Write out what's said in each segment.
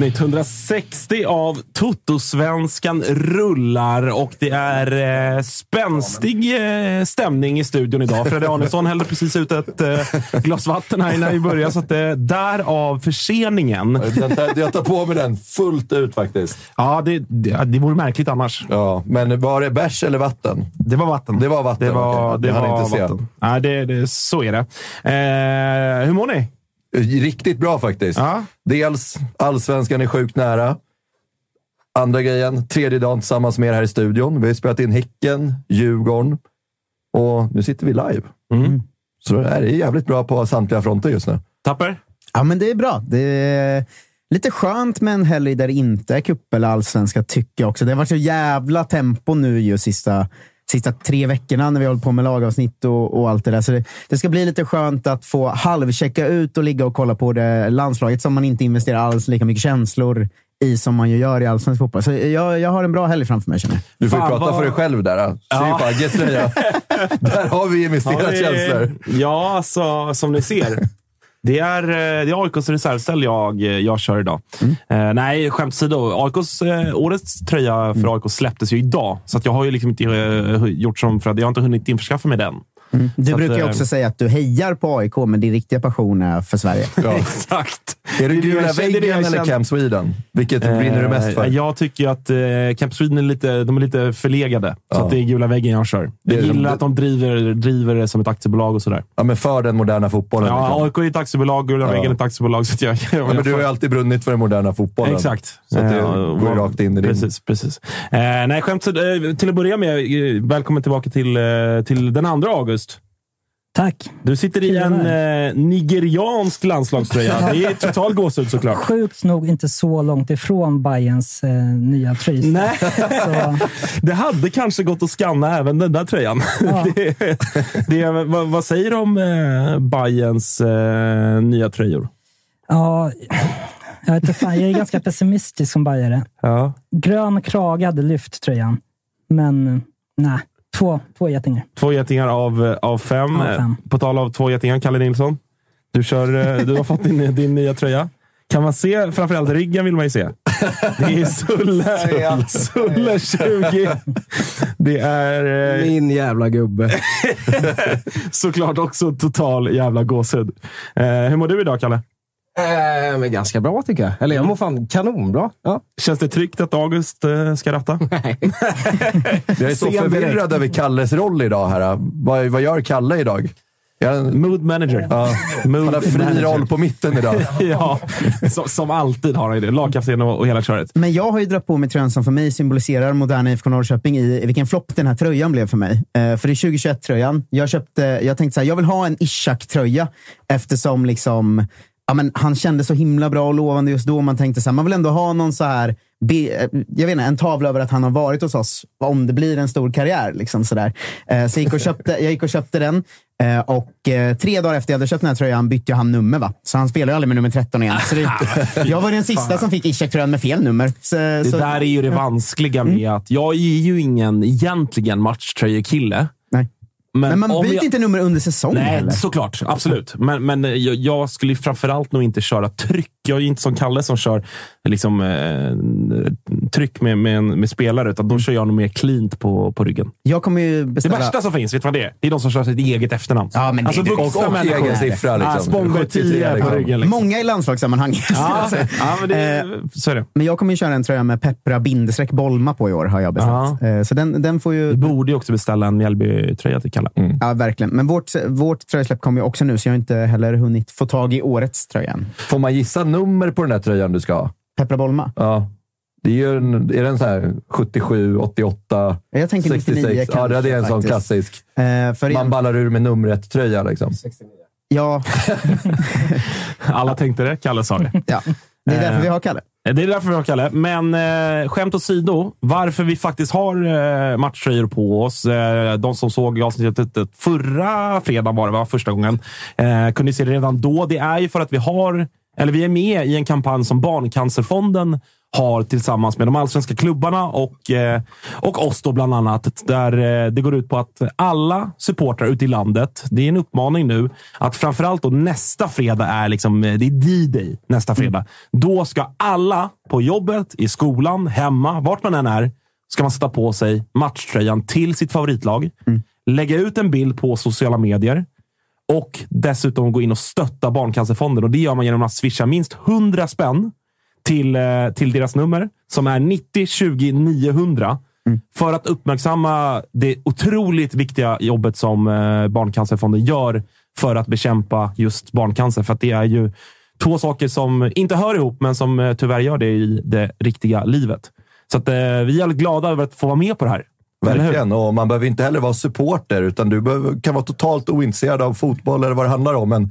Avsnitt 160 av Toto-svenskan rullar och det är eh, spänstig eh, stämning i studion idag. Fredrik Arnesson hällde precis ut ett eh, glas vatten här innan vi började, så att, eh, därav förseningen. Jag tar, jag tar på mig den fullt ut faktiskt. Ja, det, det, det vore märkligt annars. Ja, men var det bärs eller vatten? Det var vatten. Det var vatten, Det var, okej. det var inte vatten. Nej, det, det, så är det. Eh, hur mår ni? Riktigt bra faktiskt. Ja. Dels allsvenskan är sjukt nära. Andra grejen, tredje dagen tillsammans med er här i studion. Vi har spelat in Häcken, Djurgården och nu sitter vi live. Mm. Så det här är jävligt bra på samtliga fronter just nu. Tapper? Ja, men det är bra. Det är lite skönt med en helg där det inte är cup eller allsvenska, tycker jag också. Det har varit så jävla tempo nu ju sista, sista tre veckorna när vi har hållit på med lagavsnitt och, och allt det där. Så det, det ska bli lite skönt att få halvchecka ut och ligga och kolla på det landslaget som man inte investerar alls lika mycket känslor i som man ju gör i allsvensk fotboll. Så jag, jag har en bra helg framför mig, känner jag. Du får ju prata vad- för dig själv där. då. Ja. Där har vi investerat Ja, det- känslor. Ja, alltså, som ni ser. Det är, eh, det är AIKs reservställ jag, jag kör idag. Eh, nej, skämt åsido. AIKs, eh, årets tröja för AIK släpptes ju idag. Så att jag har ju liksom inte eh, gjort som att jag har inte hunnit införskaffa mig den. Du Så brukar ju eh, också säga att du hejar på AIK, men din riktiga passion är för Sverige. Ja. Exakt. Är det gula väggen eller. Camp Sweden? Vilket brinner du mest för? Eh, Jag tycker att eh, Camp Sweden är lite, de är lite förlegade. Så Ja. att det är gula väggen jag kör. Det Jag är de- gillar att de driver, driver det som ett aktiebolag och sådär. Ja, men för den moderna fotbollen. Ja, liksom. AIK är ett aktiebolag, gula Ja. väggen är ett aktiebolag. Så att jag, Ja, men du har ju alltid brunnit för den moderna fotbollen. Exakt. Så att det Eh, går rakt in i din... Precis, precis. Eh, nej, skämt så- eh, till att börja med, eh, välkommen tillbaka till, eh, till den 2 August. Tack. Du sitter i en eh, nigeriansk landslagströja. Det är total gåshud såklart. Sjukt nog inte så långt ifrån Bayerns eh, nya tröja. Nej, Så, det hade kanske gått att scanna även den där tröjan. Ja. Det, det, vad, vad säger du om eh, Bayerns eh, nya tröjor? ja, jag, vet inte fan, jag är ganska pessimistisk som bajare. Ja. Grön hade lyft tröjan, men nej. Två, två getingar. Två getingar av, eh, av fem. Av fem. På tal av två getingar, Kalle Nilsson. Du, kör, eh, du har fått din, din nya tröja. Kan man se, framförallt ryggen vill man ju se. Det är Sulle, Sulle 20. Det är eh, Min jävla gubbe. såklart också total jävla gåshud. Eh, hur mår du idag, Kalle? Eh, men ganska bra tycker jag. Eller jag mår fan kanonbra. Ja. Känns det tryggt att August eh, ska ratta? Nej. Jag är så Sen förvirrad direkt. över Kalles roll idag. här. Vad, vad gör Kalle idag? Jag, Mood manager. ja, Mood han har fri manager. roll på mitten idag. ja, som, som alltid har han ju det. Lagkapten och, och hela köret. Men jag har ju dragit på mig tröjan som för mig symboliserar moderna IFK Norrköping i, i vilken flopp den här tröjan blev för mig. Eh, för det är 2021-tröjan. Jag, köpte, jag tänkte så här, jag vill ha en Ishak-tröja eftersom liksom, ja, men han kände så himla bra och lovande just då. Man tänkte så här, man vill ändå ha någon så här, be, jag vet inte, en tavla över att han har varit hos oss om det blir en stor karriär. Liksom så där. Eh, så jag gick och köpte, jag gick och köpte den. Eh, och eh, tre dagar efter jag hade köpt den här tröjan bytte han nummer. Va? Så han spelar aldrig med nummer 13 igen. Så det, jag var den sista som fick Ishak-tröjan med fel nummer. Så, Det så, där är ju det vanskliga med att jag är ju ingen egentligen matchtröjekille. Nej. Men man byter jag- inte nummer under säsong Nej, heller. såklart. Absolut. Men, men jag, jag skulle framförallt nog inte köra tryck. Jag är ju inte som Kalle som kör liksom, eh, tryck med, med, en- med spelare, utan då kör jag nog mer cleant på, på ryggen. Jag kommer ju Det beställa... värsta som finns, vet du vad det är? Det är de som kör sitt eget efternamn. Ja, men det- alltså det- vuxna och människor. egen siffra, liksom. Ah, Spångberg 10 på liksom. ryggen. Liksom. Många i landslagssammanhang. Ja, ja, men det, Eh, så är det. Men jag kommer ju köra en tröja med Peppra bindestreck Bolma på i år, har jag beställt. Eh, Så den, den får ju... Du borde ju också beställa en Mjällby-tröja till Kalle. Ja, verkligen. Men vårt, vårt tröjsläpp kommer ju också nu, så jag har inte heller hunnit få tag i årets tröja än. Får man gissa nummer på den här tröjan du ska ha? Peppra Bolma. Ja. Det är, ju en, är det en så här 77, 88, Jag tänker 99 66? Ja, det är en sån faktiskt. klassisk. Eh, för Man ballar ur med numret-tröja. Liksom. ja, Alla tänkte det. Kalle sa det. ja, det är därför Eh. vi har Kalle. Det är därför vi har Kalle. Men eh, skämt åsido, varför vi faktiskt har eh, matchtröjor på oss. Eh, de som såg avsnittet förra fredagen var det, var första gången. Eh, kunde se det redan då. Det är ju för att vi har, eller vi är med i en kampanj som Barncancerfonden har tillsammans med de allsvenska klubbarna och, eh, och oss då bland annat. Där eh, det går ut på att alla supportrar ute i landet, det är en uppmaning nu, att framförallt då nästa fredag är liksom, eh, det är D-Day nästa fredag. Då ska alla på jobbet, i skolan, hemma, vart man än är, ska man sätta på sig matchtröjan till sitt favoritlag. Lägga ut en bild på sociala medier och dessutom gå in och stötta Barncancerfonden. Och Det gör man genom att swisha minst 100 spänn till, eh, till deras nummer som är 90 20 900 för att uppmärksamma det otroligt viktiga jobbet som eh, Barncancerfonden gör för att bekämpa just barncancer. För det är ju två saker som inte hör ihop, men som eh, tyvärr gör det i det riktiga livet. Så att, eh, vi är glada över att få vara med på det här. Verkligen. Och man behöver inte heller vara supporter, utan du behöver, kan vara totalt ointresserad av fotboll eller vad det handlar om. Men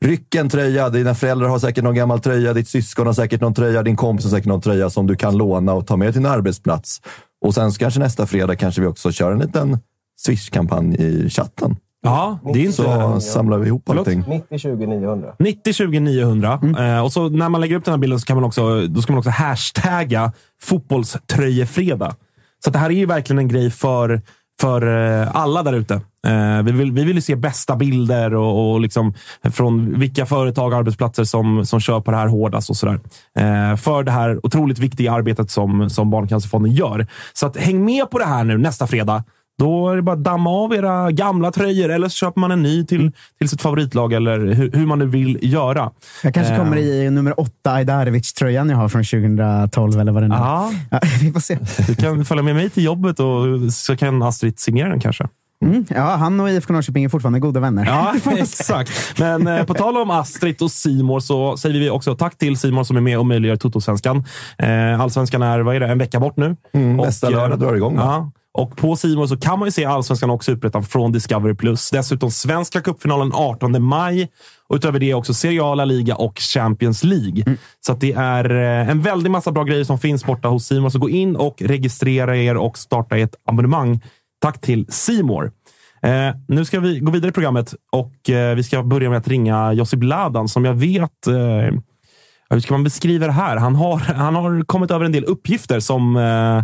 ryck en tröja. Dina föräldrar har säkert någon gammal tröja. Ditt syskon har säkert någon tröja. Din kompis har säkert någon tröja som du kan låna och ta med till din arbetsplats. Och sen så kanske nästa fredag kanske vi också kör en liten Swish-kampanj i chatten. Ja, det är inte... Så samlar vi ihop Förlåt? allting. 90 20 900. 90 20 900. Eh, och så när man lägger upp den här bilden så kan man också, då ska man också hashtagga fotbollströjefredag. Så det här är ju verkligen en grej för, för eh, alla där ute. Eh, vi, vill, vi vill ju se bästa bilder och, och liksom från vilka företag och arbetsplatser som, som kör på det här hårdast och sådär. Eh, för det här otroligt viktiga arbetet som, som Barncancerfonden gör. Så att häng med på det här nu nästa fredag. Då är det bara att damma av era gamla tröjor eller så köper man en ny till, till sitt favoritlag eller hur, hur man nu vill göra. Jag kanske Eh, kommer i nummer åtta Ajdarevic-tröjan jag har från 2012 eller vad det nu är. Ja, Ja, vi får se. du kan följa med mig till jobbet och så kan Astrid signera den kanske. Mm, ja, han och IFK Norrköping är fortfarande goda vänner. Ja, exakt. Men eh, på tal om Astrid och Simor så säger vi också tack till Simor som är med och möjliggör Toto-svenskan. Eh, Allsvenskan är, vad är det, en vecka bort nu. Mm, Och, nästa eh, lördag drar det igång. då. Ja. Och på Simor så kan man ju se Allsvenskan och Superettan från Discovery+. Dessutom Svenska cupfinalen 18 maj. Och utöver det också Serie A, La Liga och Champions League. Så att det är eh, en väldig massa bra grejer som finns borta hos Simor. Så gå in och registrera er och starta ett abonnemang. Tack till Simor. Eh, nu ska vi gå vidare i programmet och eh, vi ska börja med att ringa Josip Ladan som jag vet eh, hur ska man beskriva det här? Han har, han har kommit över en del uppgifter som, eh,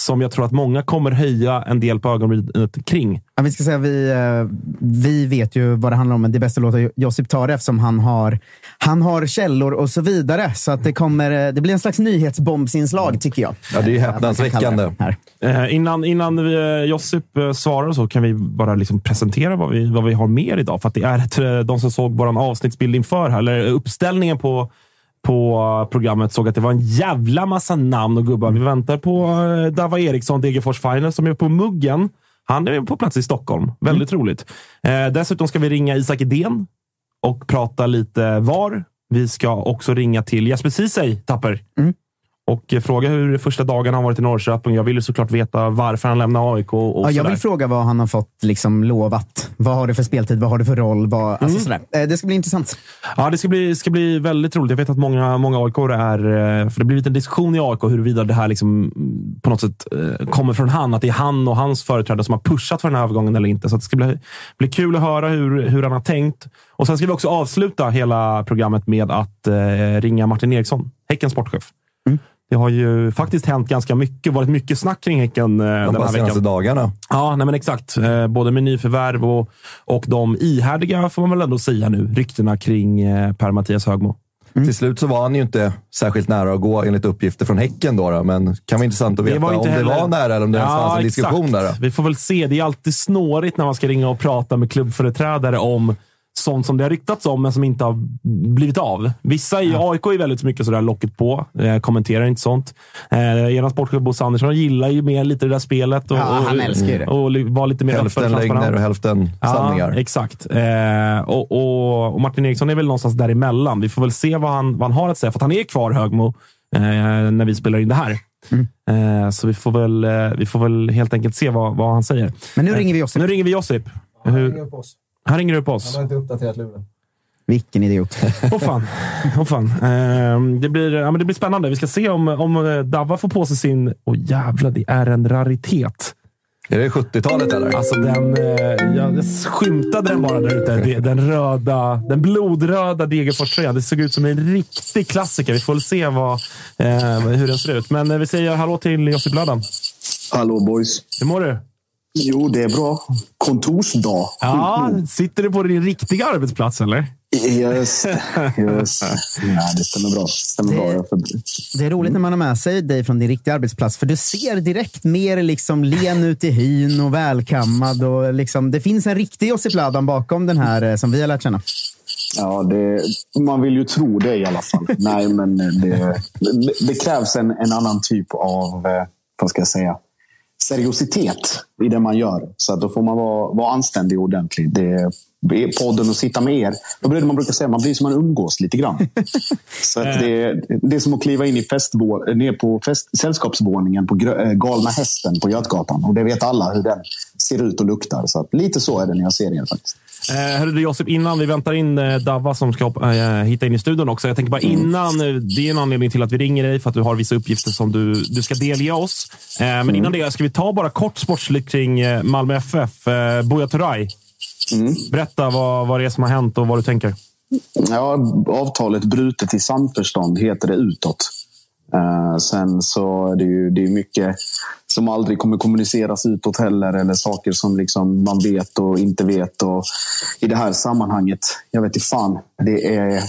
som jag tror att många kommer höja en del på ögonbrynet kring. Ja, vi ska säga vi, eh, vi vet ju vad det handlar om, men det är bäst att låta Josip ta det eftersom han har, han har källor och så vidare. Så att det, kommer, eh, det blir en slags nyhetsbombsinslag, tycker jag. Ja, det är kalla häpnadsväckande. Eh, innan innan vi, eh, Josip eh, svarar så kan vi bara liksom presentera vad vi, vad vi har mer idag. För att det är ett, eh, de som såg vår avsnittsbild inför här, eller uppställningen på på programmet såg att det var en jävla massa namn och gubbar. Vi väntar på eh, Dava Eriksson, Degerfors Final, som är på muggen. Han är på plats i Stockholm. Väldigt roligt. Eh, dessutom ska vi ringa Isak Edén och prata lite VAR. Vi ska också ringa till Jesper Ceesay, Tapper. Och eh, fråga hur första dagen har varit i Norrköping. Jag vill såklart veta varför han lämnar AIK. Och Ja, jag vill fråga vad han har fått liksom lovat. Vad har du för speltid? Vad har du för roll? Vad, Mm. alltså sådär. Eh, Det ska bli intressant. Ja, det ska bli, ska bli väldigt roligt. Jag vet att många, många AIK är... eh, För det har blivit en diskussion i AIK huruvida det här liksom, mm, på något sätt kommer från han. Att det är han och hans företrädare som har pushat för den här övergången eller inte. Så det ska bli, bli kul att höra hur, hur han har tänkt. Och Sen ska vi också avsluta hela programmet med att eh, ringa Martin Eriksson, Häckens sportchef. Det har ju faktiskt hänt ganska mycket. varit mycket snack kring Häcken eh, De den här senaste veckan. dagarna. Ja, nej men exakt. Eh, både med nyförvärv och, och de ihärdiga, får man väl ändå säga nu, ryktena kring eh, Per-Mattias Högmo. Till slut så var han ju inte särskilt nära att gå enligt uppgifter från Häcken. Då, då, men det kan vara intressant att veta om det var nära eller om det ens fanns en diskussion där. Då. Vi får väl se. Det är alltid snårigt när man ska ringa och prata med klubbföreträdare om sånt som det har ryktats om, men som inte har blivit av. Vissa i AIK är väldigt mycket sådär locket på. Eh, kommenterar inte sånt. Eh, er sportchef Bosse Andersson gillar ju mer lite det där spelet. Och, Ja, han älskar ju det. Och, och vara lite mer Hälften lögner och hälften sanningar. Ja, exakt. Eh, och, och, och Martin Eriksson är väl någonstans däremellan. Vi får väl se vad han, vad han har att säga, för att han är kvar Högmo eh, när vi spelar in det här. Eh, så vi får, väl, eh, vi får väl helt enkelt se vad, vad han säger. Men nu ringer vi Josip. Nu ringer vi Josip. Hur, han ringer upp oss. inte uppdaterat luren. Vilken idiot. Åh fan. Åh fan. Eh, det, blir, ja, men det blir spännande. Vi ska se om, om eh, Davva får på sig sin... Åh jävlar, det är en raritet. Är det 70-talet eller? Alltså den, eh, jag skymtade den bara där ute. Den röda, den blodröda Degerfors-tröjan. Det såg ut som en riktig klassiker. Vi får väl se vad, eh, hur den ser ut. Men eh, vi säger hallå till Josip Lödan. Hallå boys. Hur mår du? Jo, det är bra. Kontorsdag. Ja, sitter du på din riktiga arbetsplats eller? Yes. yes. Ja, det stämmer bra. Stämmer Det- bra. Det är roligt när man har med sig dig från din riktiga arbetsplats, för du ser direkt mer liksom len ut i hyn och välkammad. Och liksom, det finns en riktig Josip Ladan bakom den här eh, som vi har lärt känna. Ja, det, man vill ju tro det i alla fall. Nej, men det, det, det krävs en, en annan typ av, eh, vad ska jag säga, seriositet i det man gör. Så att då får man vara, vara anständig och ordentlig. Det, är podden och sitta med er. Då blir det man brukar säga, man blir som man umgås lite grann. Så det, det är som att kliva in i festvå, ner på fest, sällskapsvåningen på äh, Galna Hästen på Götgatan. Och det vet alla hur den ser ut och luktar. Så att lite så är det när jag ser er faktiskt. Eh, hörru du Josip, innan vi väntar in eh, Davva som ska hoppa- eh, hitta in i studion också. Jag tänker bara innan, eh, det är en anledning till att vi ringer dig för att du har vissa uppgifter som du, du ska delge oss. Eh, men innan det ska vi ta bara kort sportsligt kring eh, Malmö FF. Eh, Buya Turay. Berätta vad, vad det är som har hänt och vad du tänker. Ja, avtalet brutet i samförstånd heter det utåt. Eh, sen så är det ju det är mycket som aldrig kommer kommuniceras utåt heller. Eller saker som liksom man vet och inte vet. Och I det här sammanhanget, jag vet inte fan. Det är,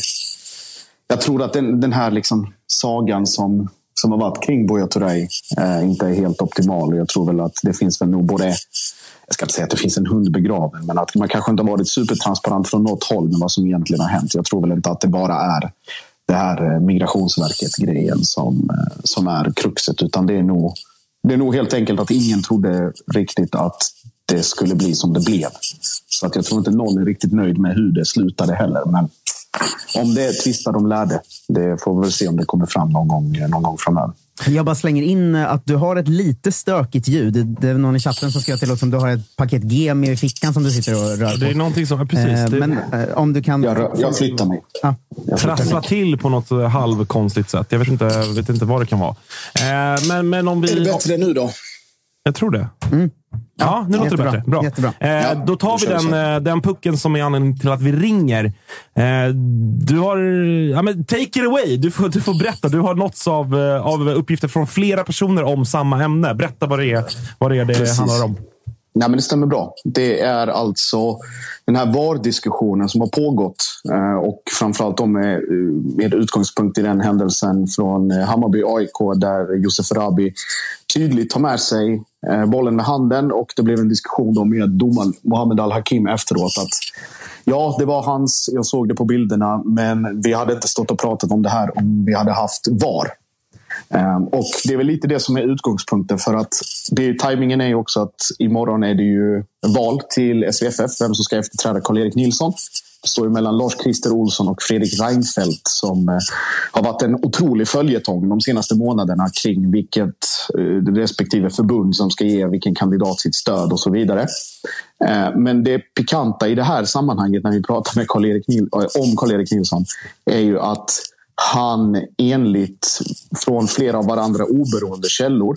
jag tror att den, den här liksom sagan som, som har varit kring Buya Turay eh, inte är helt optimal. Jag tror väl att det finns väl nog både jag ska inte säga att det finns en hund begraven, men att man kanske inte har varit supertransparent från något håll med vad som egentligen har hänt. Jag tror väl inte att det bara är det här eh, Migrationsverket-grejen som, eh, som är kruxet, utan det är, nog, det är nog helt enkelt att ingen trodde riktigt att det skulle bli som det blev. Så att jag tror inte någon är riktigt nöjd med hur det slutade heller. Men om det tvistar de lärde, det får vi väl se om det kommer fram någon gång, någon gång framöver. Jag bara slänger in eh, att du har ett lite stökigt ljud. Det- är någon i chatten som skrev till oss om du har ett paket Gemi i fickan som du sitter och rör på. Det är någonting som... ja, Precis. Eh, det, Men eh, om du kan... Jag, rör- jag flyttar mig. Ja. Jag flyttar trasslar mig. till på något eh, halvkonstigt sätt. Jag vet inte, vet inte vad det kan vara. Eh, men, men om Är det vi... bättre nu då? Jag tror det. Ja, nu låter det bättre. Bra. Jättebra. Eh, Ja, då tar vi den, eh, den pucken som är anledningen till att vi ringer. Eh, du har... Ja, men take it away. Du får, du får berätta. Du har nåtts av, eh, av uppgifter från flera personer om samma ämne. Berätta vad det är, vad det, är det handlar om. Nej, men det stämmer bra. Det är alltså den här VAR-diskussionen som har pågått eh, och framförallt då med, eh, med utgångspunkt i den händelsen från eh, Hammarby AIK där Josef Rabi tydligt tar med sig bollen med handen och det blev en diskussion då med domaren Mohammed Al-Hakim efteråt. Att, ja, det var hans, jag såg det på bilderna, men vi hade inte stått och pratat om det här om vi hade haft VAR. Ehm, och Det är väl lite det som är utgångspunkten. för att det, tajmingen är ju också att imorgon är det ju val till SVFF, vem som ska efterträda Karl-Erik Nilsson. Det står ju mellan Lars-Christer Olsson och Fredrik Reinfeldt som eh, har varit en otrolig följetong de senaste månaderna kring vilket eh, respektive förbund som ska ge vilken kandidat sitt stöd och så vidare. Ehm, men det pikanta i det här sammanhanget när vi pratar med Karl-Erik eh, om Karl-Erik Nilsson är ju att han enligt från flera av varandra oberoende källor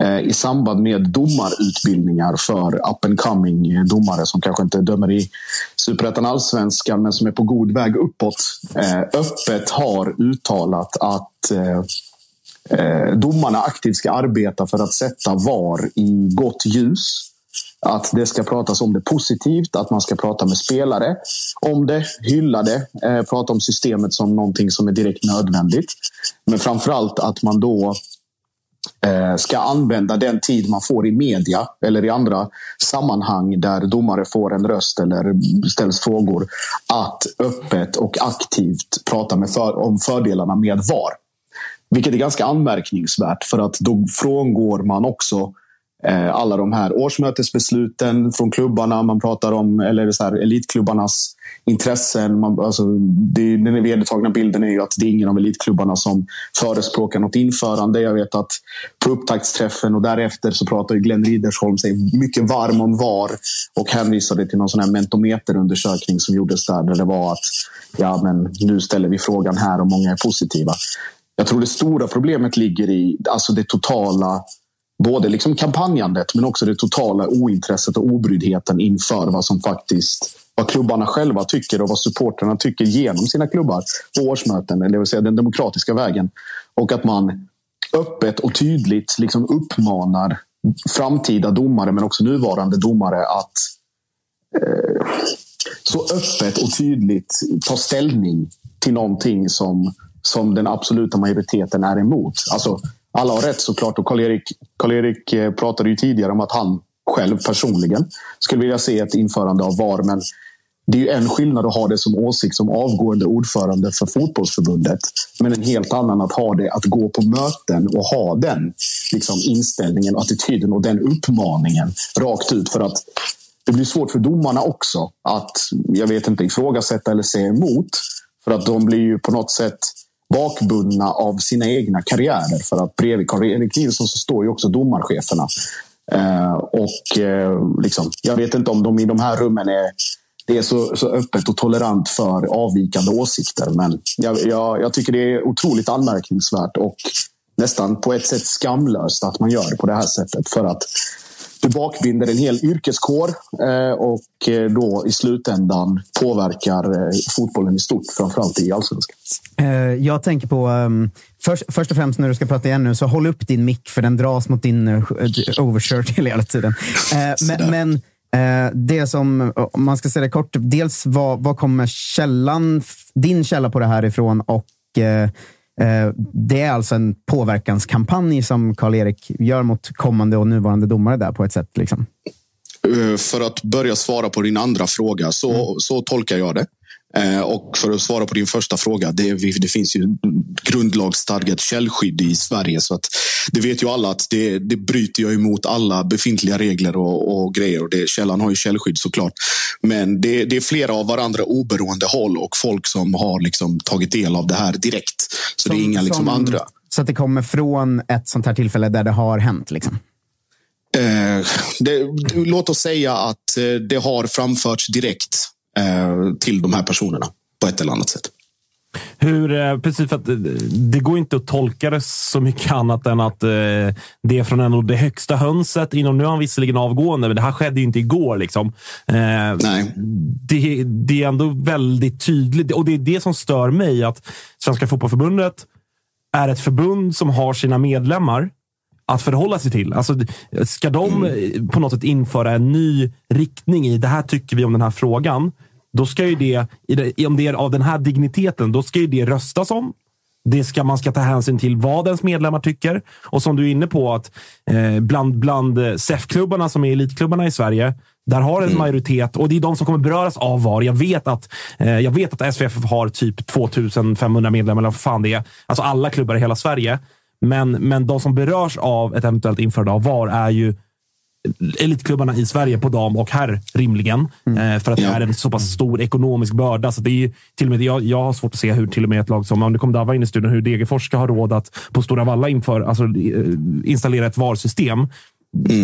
eh, i samband med domarutbildningar för up and coming domare som kanske inte dömer i superettan allsvenskan men som är på god väg uppåt eh, öppet har uttalat att eh, domarna aktivt ska arbeta för att sätta VAR i gott ljus. Att det ska pratas om det positivt, att man ska prata med spelare om det, hylla det, eh, prata om systemet som någonting som är direkt nödvändigt. Men framförallt att man då eh, ska använda den tid man får i media eller i andra sammanhang där domare får en röst eller ställs frågor att öppet och aktivt prata med för, om fördelarna med VAR. Vilket är ganska anmärkningsvärt för att då frångår man också eh, Eh, alla de här årsmötesbesluten från klubbarna. Man pratar om eller så här, elitklubbarnas intressen. Man, alltså, det, den vedertagna bilden är ju att det är ingen av elitklubbarna som förespråkar något införande. Jag vet att på upptaktsträffen och därefter så pratar ju Glenn Ridersholm sig mycket varm om VAR och hänvisade till någon sån här mentometerundersökning som gjordes där, där det var att ja, men nu ställer vi frågan här och många är positiva. Jag tror det stora problemet ligger i alltså det totala både liksom kampanjandet men också det totala ointresset och obryddheten inför vad som faktiskt vad klubbarna själva tycker och vad supporterna tycker genom sina klubbar på årsmöten, eller det vill säga den demokratiska vägen. Och att man öppet och tydligt liksom uppmanar framtida domare men också nuvarande domare att eh, så öppet och tydligt ta ställning till någonting som, som den absoluta majoriteten är emot. Alltså, alla har rätt såklart och Karl-Erik Karl-Erik eh, pratade ju tidigare om att han själv personligen skulle vilja se ett införande av VAR. Men det är ju en skillnad att ha det som åsikt som avgående ordförande för fotbollsförbundet. Men en helt annan att ha det att gå på möten och ha den liksom, inställningen, attityden och den uppmaningen rakt ut. För att det blir svårt för domarna också att, jag vet inte, ifrågasätta eller säga emot. För att de blir ju på något sätt bakbundna av sina egna karriärer. För att bredvid Karl-Erik Nilsson så står ju också domarcheferna. Eh, och eh, liksom, jag vet inte om de i de här rummen är det är så, så öppet och tolerant för avvikande åsikter. Men jag, jag, jag tycker det är otroligt anmärkningsvärt och nästan på ett sätt skamlöst att man gör det på det här sättet. För att du bakbinder en hel yrkeskår eh, och eh, då i slutändan påverkar eh, fotbollen i stort, framförallt i allsvenskan. Jag tänker på, um, först, först och främst när du ska prata igen nu, så håll upp din mick för den dras mot din overshirt hela tiden. Men men det som, om man ska säga det kort, dels vad, vad kommer källan, din källa på det här ifrån och det är alltså en påverkanskampanj som Karl-Erik gör mot kommande och nuvarande domare där på ett sätt. Liksom. Eh, För att börja svara på din andra fråga, så, så tolkar jag det. Eh, Och för att svara på din första fråga, det, det finns ju grundlagsstadgat källskydd i Sverige. Så att det vet ju alla att det, det bryter jag emot alla befintliga regler och, och grejer. Och det, källan har ju källskydd såklart. Men det, det är flera av varandra oberoende håll och folk som har liksom tagit del av det här direkt. Så det är inga liksom Som- andra. Så att det kommer från ett sånt här tillfälle där det har hänt. Liksom. Eh, det, låt oss säga att eh, det har framförts direkt till de här personerna på ett eller annat sätt. Hur, eh, precis för att eh, det går inte att tolka det så mycket annat än att eh, det är från en av det högsta hönset. Inom, nu är han visserligen avgående, men det här skedde ju inte igår. Liksom. Eh, Nej. Det, det är ändå väldigt tydligt och det är det som stör mig. Att Svenska Fotbollförbundet är ett förbund som har sina medlemmar att förhålla sig till. Alltså, ska de eh, på något sätt införa en ny riktning i det här tycker vi om den här frågan, då ska ju det, om det är av den här digniteten, då ska ju det röstas om. Det ska, man ska ta hänsyn till vad ens medlemmar tycker. Och som du är inne på, att eh, bland, bland eh, SEF-klubbarna som är elitklubbarna i Sverige, där har en majoritet, och det är de som kommer beröras av VAR. Jag vet att, eh, jag vet att SVF har typ 2500 medlemmar, eller vad fan det är. Alltså alla klubbar i hela Sverige. Men, men de som berörs av ett eventuellt införande av VAR är ju elitklubbarna i Sverige på dam och herr, rimligen. Eh, för att det är en så pass stor ekonomisk börda. Så det är till och med, jag, jag har svårt att se hur till och med ett lag som, om det kom Dava in i studion, hur Degerfors ska ha råd att på Stora Valla inför, alltså, eh, installera ett VAR-system.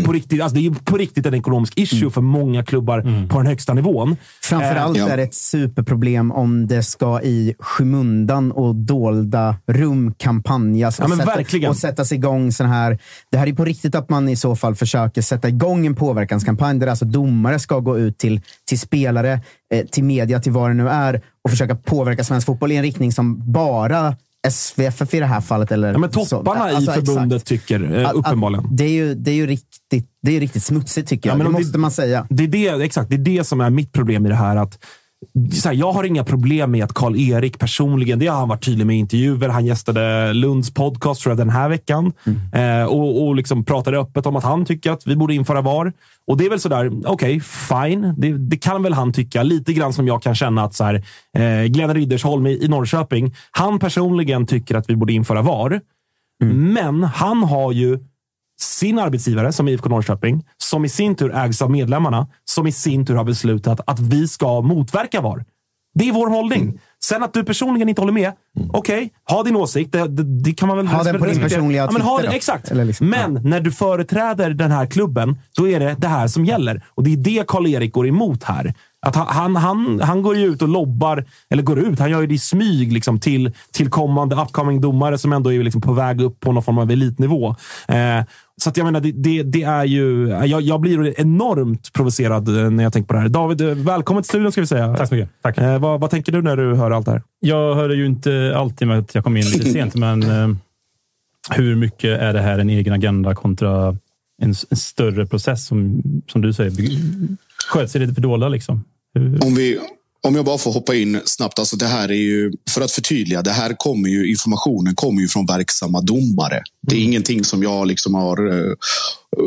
På riktigt, alltså det är ju på riktigt en ekonomisk issue för många klubbar på den högsta nivån. Framförallt ja. är det ett superproblem om det ska i skymundan och dolda rum kampanjas och, Ja, sätta, och sättas igång sån här... Det här är på riktigt att man i så fall försöker sätta igång en påverkanskampanj där alltså domare ska gå ut till, till spelare, eh, till media, till vad det nu är och försöka påverka svensk fotboll i en riktning som bara SVFF i det här fallet. Eller Ja, men topparna Alltså, i förbundet exakt. tycker, eh, uppenbarligen. Att det, är ju, det, är ju riktigt, det är riktigt smutsigt tycker Ja, jag. men det om det- måste man säga. Det är det, exakt, det är det som är mitt problem i det här. Att, här jag har inga problem med att Karl-Erik personligen, det har han varit tydlig med i intervjuer. Han gästade Lunds podcast tror jag, den här veckan eh, och, och liksom pratade öppet om att han tycker att vi borde införa VAR. Och det är väl sådär, okej, fine. Det, det kan väl han tycka. Lite grann som jag kan känna att så här, eh, Glenn Riddersholm i, i Norrköping, han personligen tycker att vi borde införa VAR. Men han har ju sin arbetsgivare som är IFK Norrköping, som i sin tur ägs av medlemmarna, som i sin tur har beslutat att vi ska motverka VAR. Det är vår hållning. Sen att du personligen inte håller med, okej, ha din åsikt. Det, det, det kan man väl Ha den på din personliga ja, men ha. Exakt. Liksom, men när du företräder den här klubben, då är det det här som gäller. Och det är det Karl-Erik går emot här. Att han, han, han, går ju ut och lobbar, eller går ut, han gör ju det i smyg liksom, till, till kommande upcoming domare som ändå är liksom på väg upp på någon form av elitnivå. Eh, så jag menar, det, det, det är ju... Jag, jag blir enormt provocerad eh, när jag tänker på det här. David, eh, välkommen till studion ska vi säga. Tack så mycket. Tack. Eh, vad, vad tänker du när du hör allt det här? Jag hörde ju inte alltid med att jag kom in lite sent, men eh, hur mycket är det här en egen agenda kontra en, en större process som, som du säger, sköts i det fördolda? Liksom? Om, vi, om jag bara får hoppa in snabbt. Alltså det här är ju, för att förtydliga, det här kommer ju, informationen kommer ju från verksamma domare. Det är ingenting som jag liksom har eh, Eh,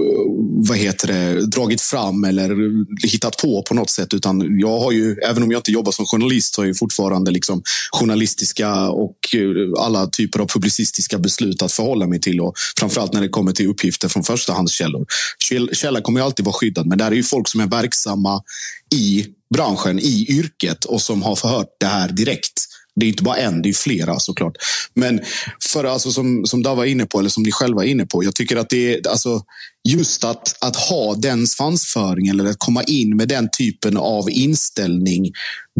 vad heter det, dragit fram eller hittat på på något sätt. Utan jag har ju, även om jag inte jobbar som journalist, så har jag fortfarande liksom journalistiska och eh, alla typer av publicistiska beslut att förhålla mig till. Och framförallt när det kommer till uppgifter från förstahandskällor. Källa kommer ju alltid vara skyddad, men där är ju folk som är verksamma i branschen, i yrket och som har förhört det här direkt. Det är inte bara en, det är flera såklart. Men för alltså, som, som Dava var inne på, eller som ni själva är inne på, jag tycker att det är alltså, just att, att ha den svansföringen eller att komma in med den typen av inställning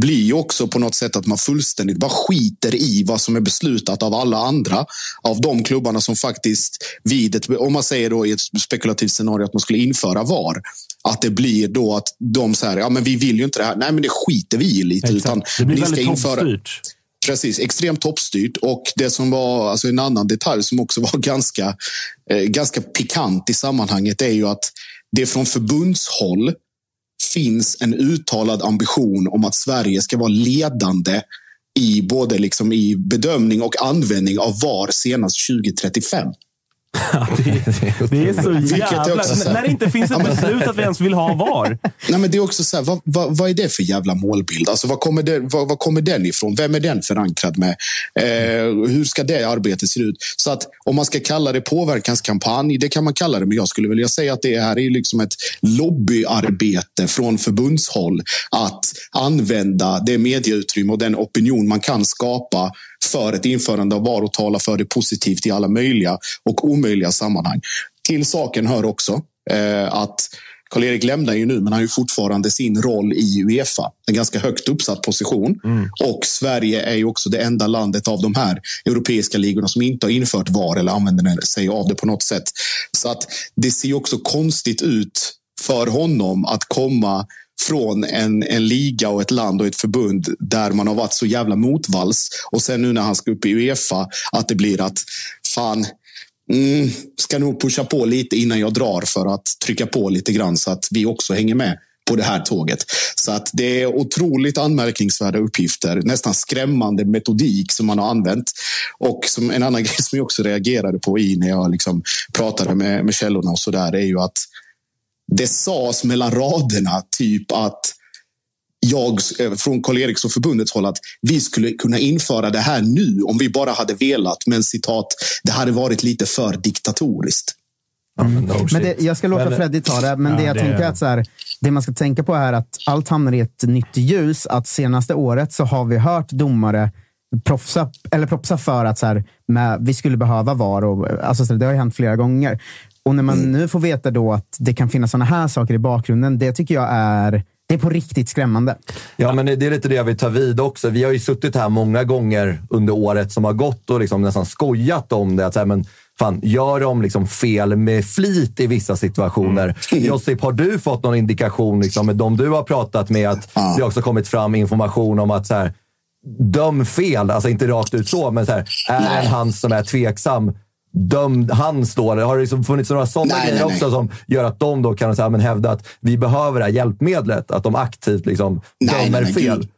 blir ju också på något sätt att man fullständigt bara skiter i vad som är beslutat av alla andra. Av de klubbarna som faktiskt vid ett, om man säger då i ett spekulativt scenario att man skulle införa VAR, att det blir då att de säger, ja men vi vill ju inte det här. Nej, men det skiter vi i lite. Utan det blir väldigt införa- toppstyrt. Precis, extremt toppstyrt. Och det som var alltså en annan detalj som också var ganska, eh, ganska pikant i sammanhanget är ju att det från förbundshåll finns en uttalad ambition om att Sverige ska vara ledande i både liksom i bedömning och användning av VAR senast 2035. Det är så jävla... också När det inte finns ett beslut att vi ens vill ha VAR. Nej, men det är också så här, vad, vad, vad är det för jävla målbild? Alltså, vad, kommer det, vad, vad kommer den ifrån? Vem är den förankrad med? Eh, hur ska det arbetet se ut? Så att om man ska kalla det påverkanskampanj, det kan man kalla det. Men jag skulle vilja säga att det här är liksom ett lobbyarbete från förbundshåll att använda det medieutrymme och den opinion man kan skapa för ett införande av VAR och tala för det positivt i alla möjliga och omöjliga sammanhang. Till saken hör också eh, att Karl-Erik lämnar ju nu, men han har ju fortfarande sin roll i Uefa. En ganska högt uppsatt position. Och Sverige är ju också det enda landet av de här europeiska ligorna som inte har infört VAR eller använder sig av det på något sätt. Så att det ser också konstigt ut för honom att komma från en, en liga och ett land och ett förbund där man har varit så jävla motvalls. Och sen nu när han ska upp i Uefa, att det blir att fan, mm, ska nog pusha på lite innan jag drar för att trycka på lite grann så att vi också hänger med på det här tåget. Så att det är otroligt anmärkningsvärda uppgifter, nästan skrämmande metodik som man har använt. Och som en annan grej som jag också reagerade på i när jag liksom pratade med, med källorna och så där är ju att det sades mellan raderna typ att jag från Karl-Eriks och förbundets håll att vi skulle kunna införa det här nu om vi bara hade velat. Men citat, det hade varit lite för diktatoriskt. Men det, jag ska låta Freddy ta det, men Ja, det jag det- tänker är att så här, det man ska tänka på är att allt hamnar i ett nytt ljus. Att senaste året så har vi hört domare propsa, eller propsa för att så här, med, vi skulle behöva VAR. Och, alltså, så det har ju hänt flera gånger. Och när man Mm. nu får veta då att det kan finnas såna här saker i bakgrunden, det tycker jag är, det är på riktigt skrämmande. Ja, men det är lite det jag vill ta vid också. Vi har ju suttit här många gånger under året som har gått och liksom nästan skojat om det. Att så här, men fan, gör de liksom fel med flit i vissa situationer? Josip, har du fått någon indikation liksom, med de du har pratat med att det också kommit fram information om att så här, döm fel, alltså inte rakt ut så, men så här, är en hand som är tveksam, döm hans då. Har det liksom funnits några sådana Nej, grejer nej, också nej. som gör att de då kan så här, men hävda att vi behöver det här hjälpmedlet? Att de aktivt liksom Nej, dömer fel? Gud.